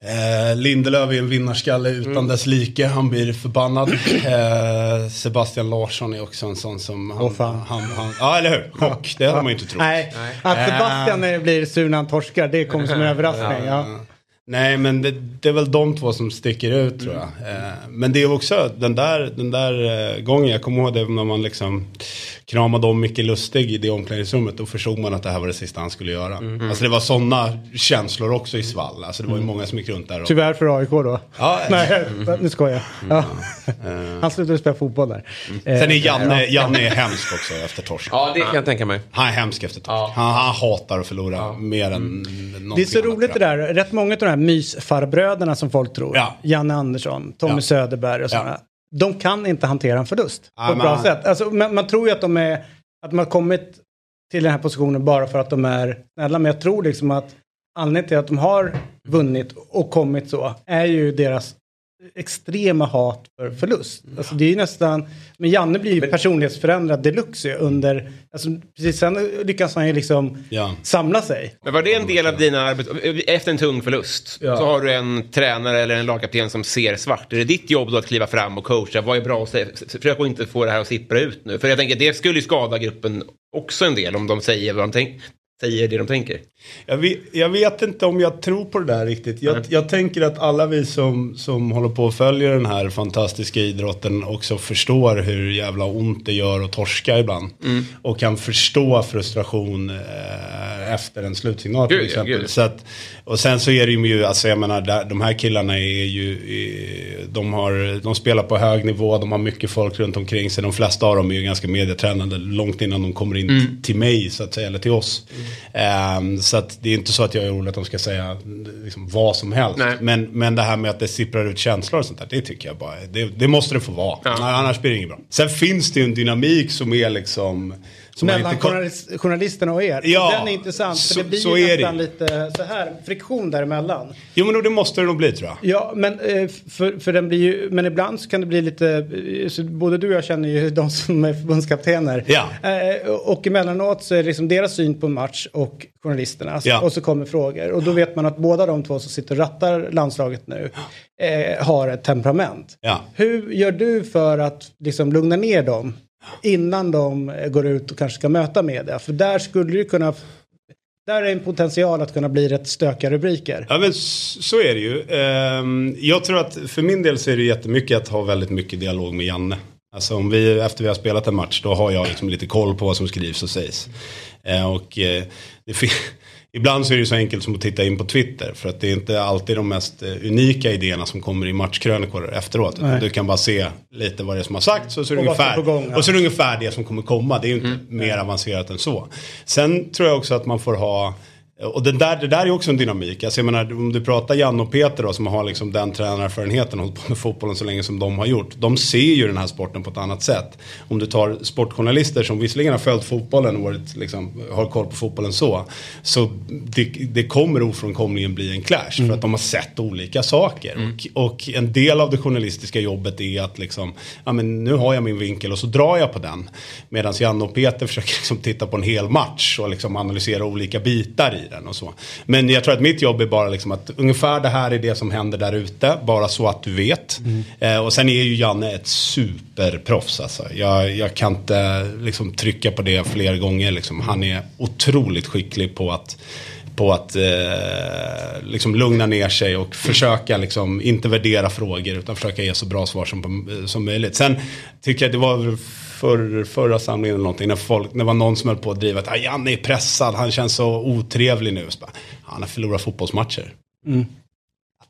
Eh, Lindelöf är en vinnarskalle utan
Mm.
dess like. Han blir förbannad. Eh, Sebastian Larsson är också en sån som... Han,
Åh, fan.
Han, han, ja, eller hur? Chock. Det hade man ju inte trott.
Nej, att Sebastian eh, blir sur när han torskar, det kommer som (laughs) en överraskning. Ja.
Nej, men det, det är väl de två som sticker ut tror jag.
Mm.
Eh, men det är också den där, den där eh, gången, jag kommer ihåg det när man liksom kramade om Micke Lustig i det omklädningsrummet. Då förstod man att det här var det sista han skulle göra.
Mm.
Alltså det var sådana känslor också i svall. Alltså det var ju många som gick runt där. Och,
Tyvärr för AIK då.
Ja, (laughs)
Nej, (laughs) nu skojar jag. Ja. Han slutade spela fotboll där. Eh,
Sen är Janne, Janne är hemsk också efter torsk.
Ja, det kan jag tänka mig.
Han är hemsk efter torsk. Han, han hatar att förlora mer än någonting
Det är så
annat,
roligt det
tror jag.
där. Rätt många av de här mysfarbröderna som folk tror.
Ja.
Janne Andersson, Tommy
Ja.
Söderberg och sådana.
Ja.
De kan inte hantera en förlust
Ja,
på ett
men-
bra sätt. Alltså, man, man tror ju att de, är, att de har kommit till den här positionen bara för att de är snälla. Men jag tror liksom att anledningen till att de har vunnit och kommit så är ju deras extrema hat för förlust. Alltså det är ju nästan, men Janne blir ju personlighetsförändrad deluxe under, alltså precis sen lyckas han ju liksom
Ja.
samla sig.
Men var det en del av dina arbets... Efter en tung förlust
Ja.
så har du en tränare eller en lagkapten som ser svart. Är det ditt jobb då att kliva fram och coacha? Vad är bra att säga? Försök att inte få det här att sippra ut nu. För jag tänker det skulle ju skada gruppen också en del om de säger, vad de tänk, säger det de tänker.
Jag vet, jag vet inte om jag tror på det där riktigt. Jag, jag tänker att alla vi som, som håller på och följer den här fantastiska idrotten också förstår hur jävla ont det gör att torska ibland. Och kan förstå frustration eh, efter en slutsignal till
Gud, ja,
exempel.
gud.
Så att, och sen så är det ju, alltså jag menar, där, de här killarna är ju, de, har, de spelar på hög nivå, de har mycket folk runt omkring sig. De flesta av dem är ju ganska medietränade långt innan de kommer in t- till mig så att säga, eller till oss. Ehm, så att det är inte så att jag är orolig att de ska säga liksom, vad som helst.
Nej.
Men, men det här med att det sipprar ut känslor och sånt där, det tycker jag bara, det, det måste det få vara.
Ja.
Annars blir det inget bra. Sen finns det ju en dynamik som är liksom man
Mellan journalist, journalisterna och er.
Ja,
Den är intressant.
så-
för det blir
så
ju nästan lite så här friktion däremellan.
Jo men då, det måste det nog bli tror jag.
Ja, men, eh, för, för den blir ju, men ibland så kan det bli lite, eh, så både du och jag känner ju (laughs) de som är förbundskaptener.
Ja.
Eh, och emellanåt så är det liksom deras syn på match och journalisternas.
Ja.
Och så kommer frågor. Och då vet man att båda de två som sitter och rattar landslaget nu eh, har ett temperament.
Ja.
Hur gör du för att liksom lugna ner dem innan de går ut och kanske ska möta media? För där skulle det kunna, där är en potential att kunna bli rätt stökiga rubriker.
Ja men så är det ju. Ehm, jag tror att för min del så är det jättemycket att ha väldigt mycket dialog med Janne. Alltså om vi, efter vi har spelat en match då har jag liksom lite koll på vad som skrivs och sägs. Ehm, och eh, det (laughs) ibland så är det så enkelt som att titta in på Twitter. För att det är inte alltid de mest eh, unika idéerna som kommer i matchkrönikor efteråt.
Nej.
Du kan bara se lite vad det är som har sagts och så är det,
Och
ungefär,
gång, ja.
och så är det ungefär det som kommer komma. Det är ju inte mer avancerat än så. Sen tror jag också att man får ha och det där, det där är också en dynamik. Alltså jag menar, om du pratar Jan och Peter då, som har liksom den tränarerfarenheten och hållit på med fotbollen så länge som de har gjort. De ser ju den här sporten på ett annat sätt. Om du tar sportjournalister som visserligen har följt fotbollen och varit, liksom, har koll på fotbollen så. Så det, det kommer ofrånkomligen bli en clash för att de har sett olika saker. Och, och en del av det journalistiska jobbet är att liksom, ja men nu har jag min vinkel och så drar jag på den. Medan Janne och Peter försöker liksom titta på en hel match och liksom analysera olika bitar i den och så. Men jag tror att mitt jobb är bara liksom att ungefär det här är det som händer där ute, bara så att du vet. Eh, och sen är ju Janne ett superproffs alltså. Jag, jag kan inte liksom trycka på det fler gånger liksom. Han är otroligt skicklig på att på att eh, liksom lugna ner sig och försöka liksom inte värdera frågor utan försöka ge så bra svar som, eh, som möjligt. Sen tycker jag det var för, förra samlingen eller någonting när, folk, när det var någon som höll på att driva att ah, Janne är pressad, han känns så otrevlig nu. Så bara, han har förlorat fotbollsmatcher. Mm.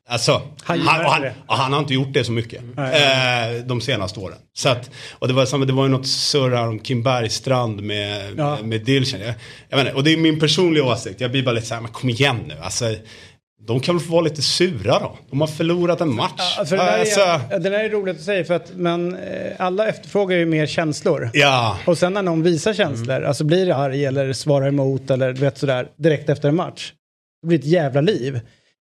Alltså,
Han
han, han, han har inte gjort det så mycket eh, de senaste åren. Så att, och det var, samma, det var ju något surr här om Kim Bergstrand med,
Ja.
med, Dilchen. Jag, jag menar, och det är min personliga åsikt. Jag blir bara lite så här, men kom igen nu. Alltså, de kan väl få vara lite sura då. De har förlorat en match.
Ja, för det, där
alltså,
är, det där är roligt att säga för att men, eh, alla efterfrågar ju mer känslor.
ja.
Och sen när någon visar känslor, alltså blir det arg eller svarar emot eller du vet sådär direkt efter en match. Det blir ett jävla liv.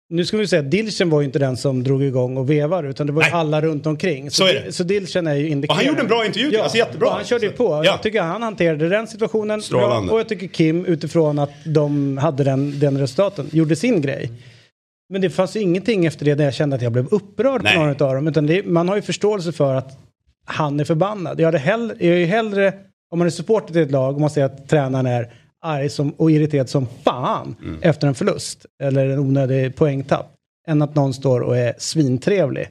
Nu ska vi säga att Dilchen var ju inte den som drog igång och vevade utan det var ju
Nej.
alla runt omkring.
Så är det.
Så Dilchen är ju indikerad.
Och han gjorde en bra intervju,
Ja,
alltså jättebra.
och han körde ju på.
Ja.
Jag tycker han hanterade den situationen
Strålande.
bra. Och jag tycker Kim utifrån att de hade den, den resultaten gjorde sin grej. Men det fanns ju ingenting efter det där jag kände att jag blev upprörd
Nej.
på någon av dem. Utan det, man har ju förståelse för att han är förbannad. Jag hade hell, jag är ju hellre, om man är supporter till ett lag och man ser att tränaren är arg som, och irriterad som fan
Mm.
efter en förlust eller en onödig poängtapp. Än att någon står och är svintrevlig.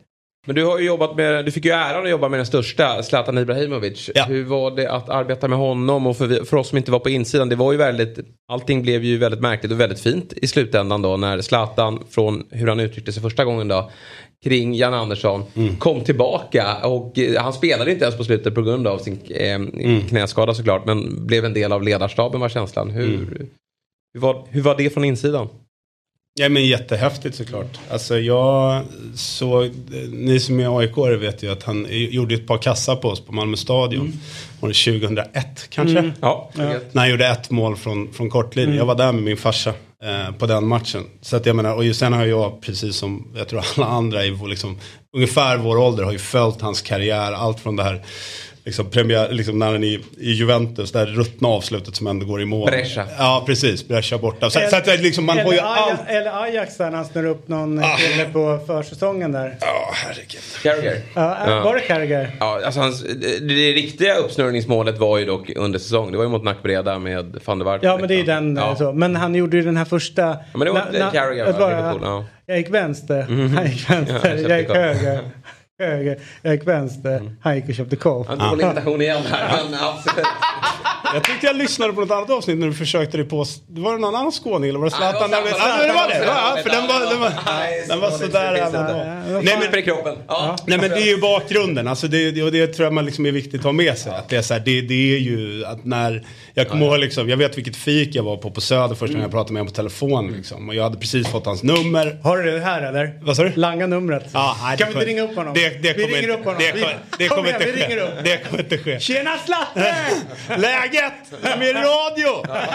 Men du har ju jobbat med, du fick ju äran att jobba med den största, Zlatan Ibrahimovic.
Ja.
Hur var det att arbeta med honom och för, vi- för oss som inte var på insidan, det var ju väldigt, allting blev ju väldigt märkligt och väldigt fint i slutändan då när Zlatan från hur han uttryckte sig första gången då kring Jan Andersson kom tillbaka och eh, han spelade inte ens på slutet på grund av sin eh, knäskada såklart men blev en del av ledarstaben var känslan. Hur, hur, var, hur var det från insidan?
Ja men jättehäftigt såklart. Alltså jag såg, ni som är aik vet ju att han gjorde ett par kassar på oss på Malmö stadion. Var det 2001 kanske?
Ja,
När han gjorde ett mål från, från kortlinjen. Jag var där med min farsa eh, på den matchen. Så att jag menar, och sen har jag precis som jag tror alla andra i liksom, ungefär vår ålder har ju följt hans karriär. Allt från det här liksom, premiär, liksom när han är i, i Juventus, det här ruttna avslutet som ändå går i mål.
Brescia.
Ja precis, Brescia borta. Så, så att det liksom, man har ju
eller, Ajax,
allt.
eller Ajax där när han snurrar upp någon
Ah.
kille på försäsongen där.
Ja, herregud.
Carragher.
Ja,
Ja.
Var det Carragher?
Ja, alltså hans, det, det riktiga uppsnurrningsmålet var ju dock under säsong. Det var ju mot Nackbreda med van der Waart.
Ja men det är ju
liksom.
den.
Ja.
eh, Så. Men han gjorde ju den här första.
Ja, men det var
Na- na-
Carragher, va? Liverpool, ja.
Jag gick vänster, han gick
Ja,
vänster,
jag
jag gick höger. Höger, jag gick vänster, han gick och köpte korv.
Han tog en imitation igen här. Men absolut.
Jag tyckte jag lyssnade på något annat avsnitt när du försökte dig på, det var det någon annan skåning eller var det
det var
Zlatan? Ja, det var det.
Zlatan.
Ja, för den var, den var,
Nej,
den var
så
sådär.
det.
Nej men,
kroppen. Ja.
nej men det är ju bakgrunden, alltså det, och det tror jag man liksom är viktigt att ha med sig. Att det, är så här, det, det är ju att när, jag kommer ihåg liksom, jag vet vilket fik jag var på på Söder första gången jag pratade med honom på telefon liksom. Och jag hade precis fått hans nummer.
Har du det här eller?
Vad sa du?
Langa numret.
Ja, nej,
kan
det
vi inte
kommer-
ringa upp honom?
Det, det
vi ringer
inte-
upp honom.
Det, det
Kom
kommer inte
vi ringer
ske.
upp.
Det kommer inte ske.
Tjena Slatte! (laughs)
Läget? Är med i radio! Eh,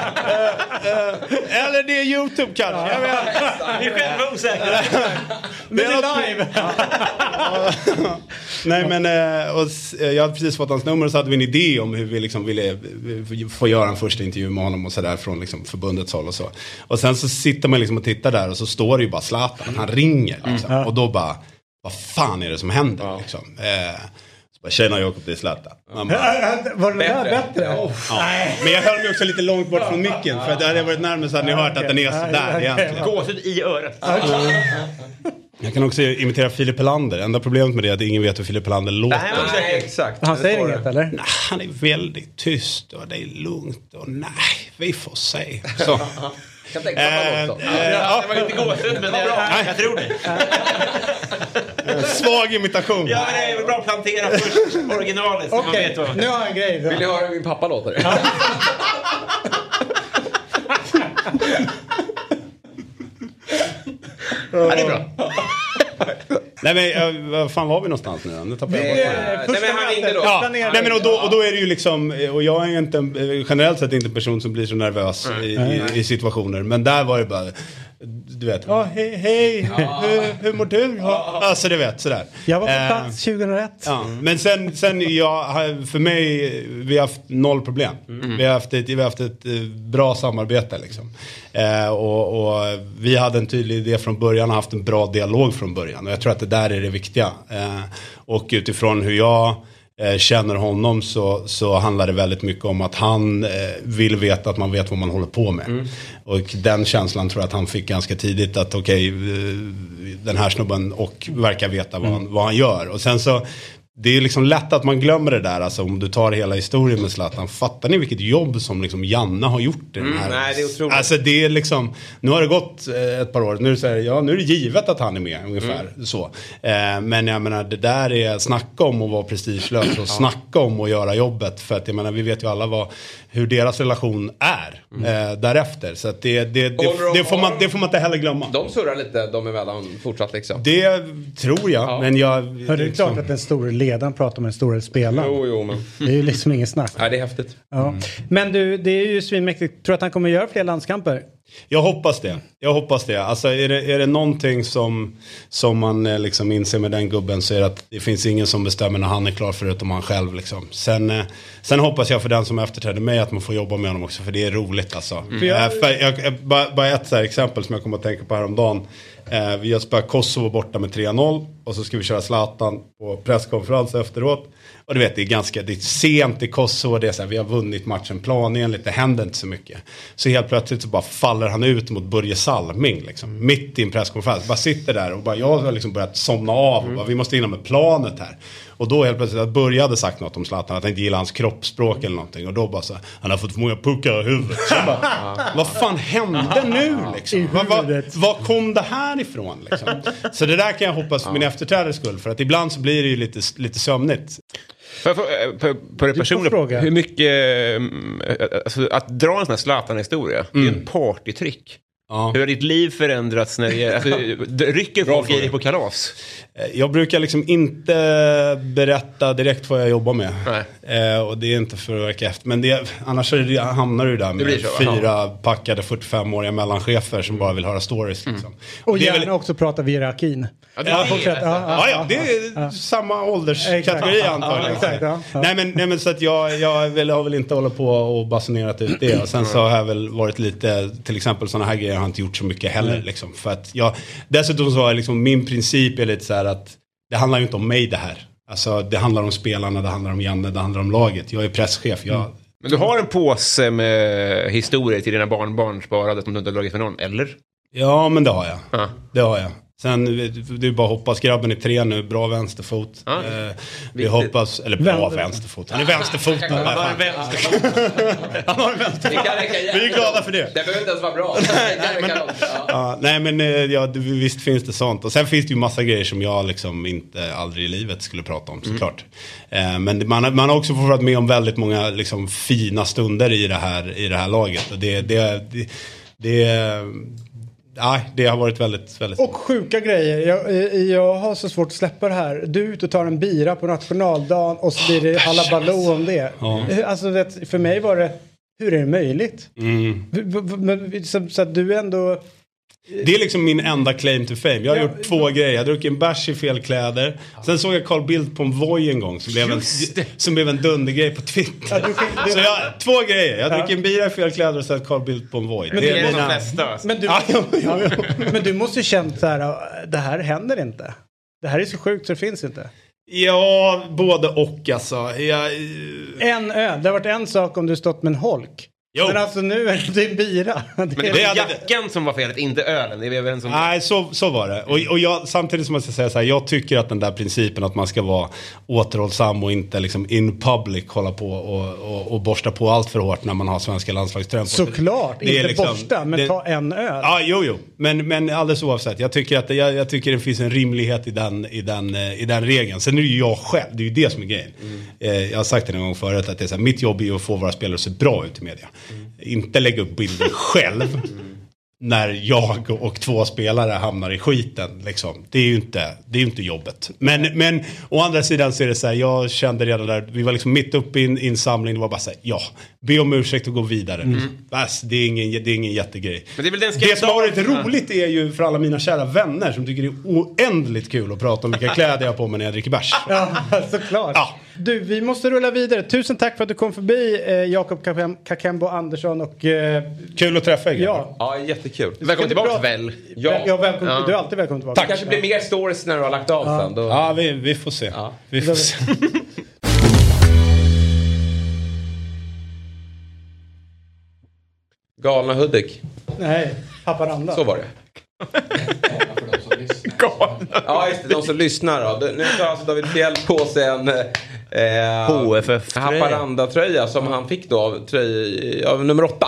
eh, eller det är YouTube kanske. Jag vet.
Vi är själva osäkra. (laughs)
Men det är live! (laughs)
Nej men eh, och, jag hade precis fått hans nummer och så hade vi en idé om hur vi liksom ville få göra en första intervju med honom och sådär från liksom förbundets håll och så. Och sen så sitter man liksom och tittar där och så står det ju bara Zlatan, han ringer liksom. Och då bara, vad fan är det som händer liksom? Eh, bara, tjena Jakob, det är Zlatan. Man bara,
Var det där
Bättre.
ja. Men jag höll mig också lite långt bort från micken för att hade jag varit närmare så hade ni hört att den är sådär egentligen.
Gåshud i örat.
Jag kan också imitera Filip Helander. Enda problemet med det är att ingen vet hur Filip Helander låter.
Nej,
exakt.
Han säger inget eller?
Nej, han är väldigt tyst och det är lugnt och nej, vi får se. Så.
Kan tänka mig
Eh,
att också.
Det var inte gåshud, men jag, jag tror det. (laughs)
svag imitation.
Ja, men det är bra att plantera först originalet så man
Okej,
vet vad...
nu har jag en grej.
Vill ni höra hur min pappa låter?
Ja, det är bra.
Nej men eh, vad fan var vi någonstans nu då? Nu tappade jag bort
Nej, men han ringde då.
Ja, nej men och då, och då är det ju liksom, eh, och jag är inte, eh, generellt sett inte en person som blir så nervös i, i, i situationer. Men där var det bara, du vet, ja hej, hej, hur, hur mår du? Ja, alltså du vet sådär.
Jag var på
Eh,
plats 2001.
Ja, men sen, sen jag, för mig, vi har haft noll problem. Vi, har haft ett, vi har haft ett eh, bra samarbete liksom. Eh, och, och vi hade en tydlig idé från början och haft en bra dialog från början. Och jag tror att det där är det viktiga. Eh, och utifrån hur jag eh, känner honom så, så handlar det väldigt mycket om att han eh, vill veta att man vet vad man håller på med. Och den känslan tror jag att han fick ganska tidigt att okej, eh, den här snubben och verkar veta vad, han, vad han gör. Och sen så det är liksom lätt att man glömmer det där, alltså om du tar hela historien med Zlatan. Fattar ni vilket jobb som liksom Janne har gjort i den här?
nej, det är otroligt.
Alltså det är liksom, nu har det gått eh, ett par år, nu är det, här, ja, nu är det givet att han är med ungefär. Så. Eh, men jag menar, det där är, snacka om att vara prestigelös och (clears throat) snacka om att göra jobbet. För att jag menar, vi vet ju alla vad, hur deras relation är eh, därefter. Så att det, det, det, det, får man, det får man inte heller glömma.
De surrar lite de emellan fortsatt liksom.
Det tror jag, men jag...
Hör, det är klart att den stora ledaren pratar med den stora spelaren.
Jo, jo, men.
Det är ju liksom ingen snack.
Nej, det är häftigt.
Ja. Men du, det är ju svinmäktigt. Tror du att han kommer göra fler landskamper?
Jag hoppas det. Jag hoppas det. Alltså är det, är det någonting som, som man eh, liksom inser med den gubben så är det att det finns ingen som bestämmer när han är klar förutom han själv. Liksom. Sen, eh, sen hoppas jag för den som efterträder mig att man får jobba med honom också för det är roligt alltså.
För jag-
Eh, jag, jag, bara, bara ett exempel som jag kommer att tänka på häromdagen. Eh, vi har spelat Kosovo borta med 3-0 och så ska vi köra Zlatan på presskonferens efteråt. Och du vet det är ganska, det är sent i Kosovo, det är så här, vi har vunnit matchen planenligt, det händer inte så mycket. Så helt plötsligt så bara faller han ut mot Börje Salming liksom, mitt i en presskonferens. Bara sitter där och bara, jag har liksom börjat somna av och bara, vi måste in med planet här. Och då helt plötsligt, att Börje hade sagt något om Zlatan, att han inte gillar hans kroppsspråk eller någonting. Och då bara så här, han har fått för många puckar i huvudet. Så jag bara, (laughs) vad fan hände nu liksom? Vad, vad, var kom det här ifrån liksom? Så det där kan jag hoppas min efterträdares skull. För att ibland så blir det ju lite, lite sömnigt.
Jag få- eh, på, på det personliga,
fråga.
hur mycket... mm, eh, Alltså, att dra en sån här Zlatan-historia, det är ju en partytrick.
Ja.
Hur har ditt liv förändrats när det. Alltså, (laughs) rycker folk i dig på kalas?
Eh, Jag brukar liksom inte berätta direkt vad jag jobbar med. Eh, och det är inte för att verka efter. Men det, annars det, hamnar du där med fyra packade 45-åriga mellanchefer som bara vill höra stories. Liksom.
Och
det är
gärna
väl-
också prata via.
Ja, det
Ja, fortsätt. Ja,
Ja, ja, det är samma ålderskategori antagligen.
Exakt.
Nej, men, nej men så att jag, jag vill, har väl inte hållit på och basunerat ut det. Och sen så har jag väl varit lite, till exempel sådana här grejer har jag inte gjort så mycket heller. Liksom, för att jag, dessutom så har jag liksom, min princip är lite så här att det handlar ju inte om mig det här. Alltså det handlar om spelarna, det handlar om Janne, det handlar om laget. Jag är presschef. Jag,
Men du har en påse med historier till dina barnbarn sparade som du inte har dragit för någon, eller?
Ja, men det har jag.
Ja.
Det har jag. Sen, det är bara att hoppas. Grabben är tre nu, bra vänsterfot.
Ja.
Eh, vi hoppas, eller bra
Vänder-
vänsterfot. Han är vänsterfot.
Han har en vänster.
Han har en vänsterfot. (laughs) Vi är glada för det.
Det behöver inte ens vara bra. (laughs) Räcka långt. Ja.
Ja, nej men eh, ja, visst finns det sånt. Och sen finns det ju massa grejer som jag liksom inte aldrig i livet skulle prata om såklart. Eh, men man, har- man har också fått vara med om väldigt många liksom, fina stunder i det här, i det här laget. Och det, det, det, det, nej, det har varit väldigt, väldigt
Och sjuka grejer. Jag, eh, jag har så svårt att släppa det här. Du är ute och tar en bira på nationaldagen och så blir det halabaloo om det.
Ja.
Eh, Alltså, vet, för mig var det hur är det möjligt?
Mm.
Men, så, så att du ändå...
Det är liksom min enda claim to fame. Jag har
Ja.
gjort två grejer. Jag har druckit en bärs i fel kläder. Sen såg jag Carl Bildt på en Voi en gång som blev en, som blev en dundergrej på Twitter.
Ja, du fick- du-
Så jag, två grejer. Jag
Ja.
dricker en bira i fel kläder och sett Carl Bildt på en Voi.
Men
Det
det
är
är
de
mina-
flesta. alltså.
Men du,
Ja, ja, ja, ja.
men du måste ju känt så här, det här händer inte. Det här är så sjukt så det finns inte.
Ja, både och alltså. Jag,
En öl, det har varit en sak om du stått med en holk.
Jo.
Men alltså nu är det en bira. Det
Men det
är,
var
Det
jackan som var felet, inte ölen. Det är vi överens om.
Nej, så, så var det. Och, och jag, samtidigt som jag ska säga så här, jag tycker att den där principen att man ska vara återhållsam och inte liksom in public hålla på och, och, och borsta på allt för hårt när man har svenska sig.
såklart,
Det är
inte
liksom-
borsta, men
det-
ta en öl.
Ja, jo, jo. Men, men alldeles oavsett. Jag tycker att det, jag, jag tycker det finns en rimlighet i den, i, den, eh, i den regeln. Sen är det ju jag själv, det är ju det som är grejen. Eh, jag har sagt det en gång förut att det är så här, mitt jobb är ju att få våra spelare att se bra ut i media. Inte lägga upp bilder (laughs) själv. När jag och två spelare hamnar i skiten. Liksom. Det är ju inte, det är inte jobbet. Men, men å andra sidan så är det så här, jag kände redan där, vi var liksom mitt uppe i en insamling, det var bara så här, ja, be om ursäkt och gå vidare. Bas, det, är ingen, det är ingen jättegrej.
Men det är väl den
Det som har varit roligt är ju för alla mina kära vänner som tycker det är oändligt kul att prata om vilka (laughs) kläder jag har på mig när jag dricker bärs.
Ja, såklart.
Ja.
Du, vi måste rulla vidare. Tusen tack för att du kom förbi, eh, Jakob Kakem- Kakembo Andersson och... Eh,
Kul att träffa er
ja.
Ja, jättekul.
Välkommen tillbaka
Bra.
väl.
Ja.
ja välkommen,
Ja.
Du är alltid välkommen tillbaka.
Det kanske blir mer stories när du har lagt av sen. Då...
Ja, vi, vi får se.
Ja.
Vi får se. (laughs)
Galna Hudik.
Nej, Haparanda.
Så var det. (laughs) Ja, just det. De som lyssnar då. Nu tar alltså David Fjell på sig en eh,
HFF-tröja.
Haparanda-tröja som han fick då av, tröj, av nummer åtta.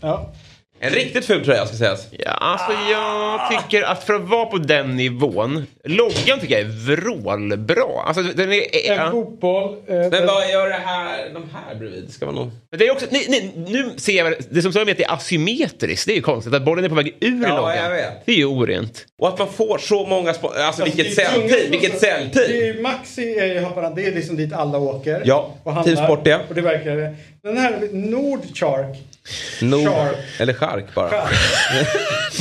Ja.
En riktigt ful tröja ska sägas.
Ja, alltså jag tycker att för att vara på den nivån, loggan tycker jag är vrålbra. Alltså den är...
En
Ja.
fotboll. Eh,
Men vad gör det här, de här bredvid? Det ska vara någon...
Men det är också, nej, nej, nu ser jag, det som står med att det är asymmetriskt, det är ju konstigt. Att bollen är på väg ur
Ja,
loggan.
jag vet.
Det är ju orent.
Och att man får så många... Spo- alltså vilket säljtid! Vilket
är Maxi är ju Haparanda, det är liksom dit alla åker.
Ja,
och handlar.
Team Sport, ja.
Och det verkar det. Den här Nordchark.
Nord...
Shark.
Eller chark bara. (laughs)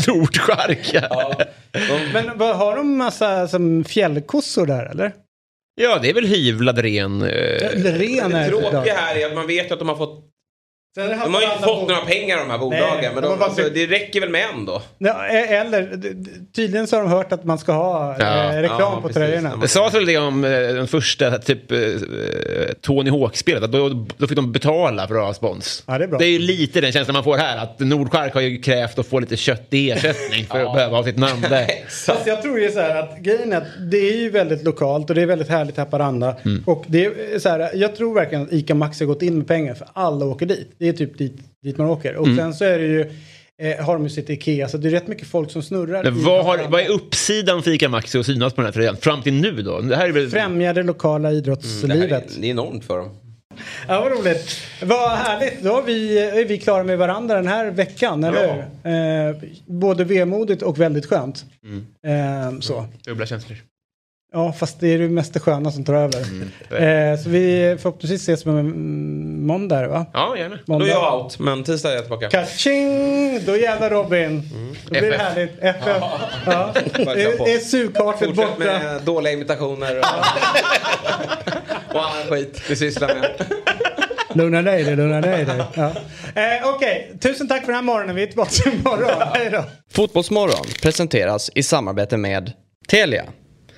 Nordchark. Ja.
Men vad, har de massa som fjällkossor där eller?
ja, det är väl hyvlad ren... eh,
ren
Det
är
tråkiga här är att man vet att de har fått... De har ju inte fått
på-
några pengar de här bolagen.
Nej,
men
de
de,
bara
alltså, det räcker väl med en då?
Ja, e- eller tydligen så har de hört att man ska ha
Ja.
eh, reklam
Ja,
på
precis.
tröjorna.
Det sades väl det om eh, den första typ eh, Tony Hawk-spelet, att då, då fick de betala för att ha spons.
Ja, det är bra.
Det är ju lite den känslan man får här, att Nordchark har ju krävt att få lite kött i ersättning för att behöva ha sitt namn där. (laughs)
Fast jag tror ju så här att grejen är att det är ju väldigt lokalt och det är väldigt härligt Haparanda.
Mm.
Och det är så här, jag tror verkligen att ICA Maxi har gått in med pengar för alla åker dit. Det är typ dit, dit man åker. Och
Mm.
sen så är det ju, eh, har de ju sitt Ikea så det är rätt mycket folk som snurrar.
Men vad, har, vad är uppsidan för ICA Maxi att synas på den här tröjan? Fram till nu då? Det här är väl...
Främja det lokala
Det här
idrottslivet.
är, det är enormt för dem.
Ja, vad roligt. Vad härligt. Då är vi, är vi klara med varandra den här veckan, eller hur? Eh, både vemodigt och väldigt skönt. Eh, så.
Dubbla känslor.
Ja, fast det är det mest det sköna som tar över. Eh, så vi förhoppningsvis ses mm, måndag, va?
Ja, gärna.
Då är
Måndag.
jag out, men tisdag är jag tillbaka.
Kaching! Då jävlar Robin. Då blir det
FF.
härligt. FF. Ja. Det är- det är sugkartet
Fortsätt
borta.
med dåliga imitationer och, (laughs) och annan skit vi sysslar med.
Lugna ner dig, lugna ner dig. Ja. Eh, Okej, tusen tack för den här morgonen. Vi är tillbaka imorgon. Hej då.
Fotbollsmorgon presenteras i samarbete med Telia.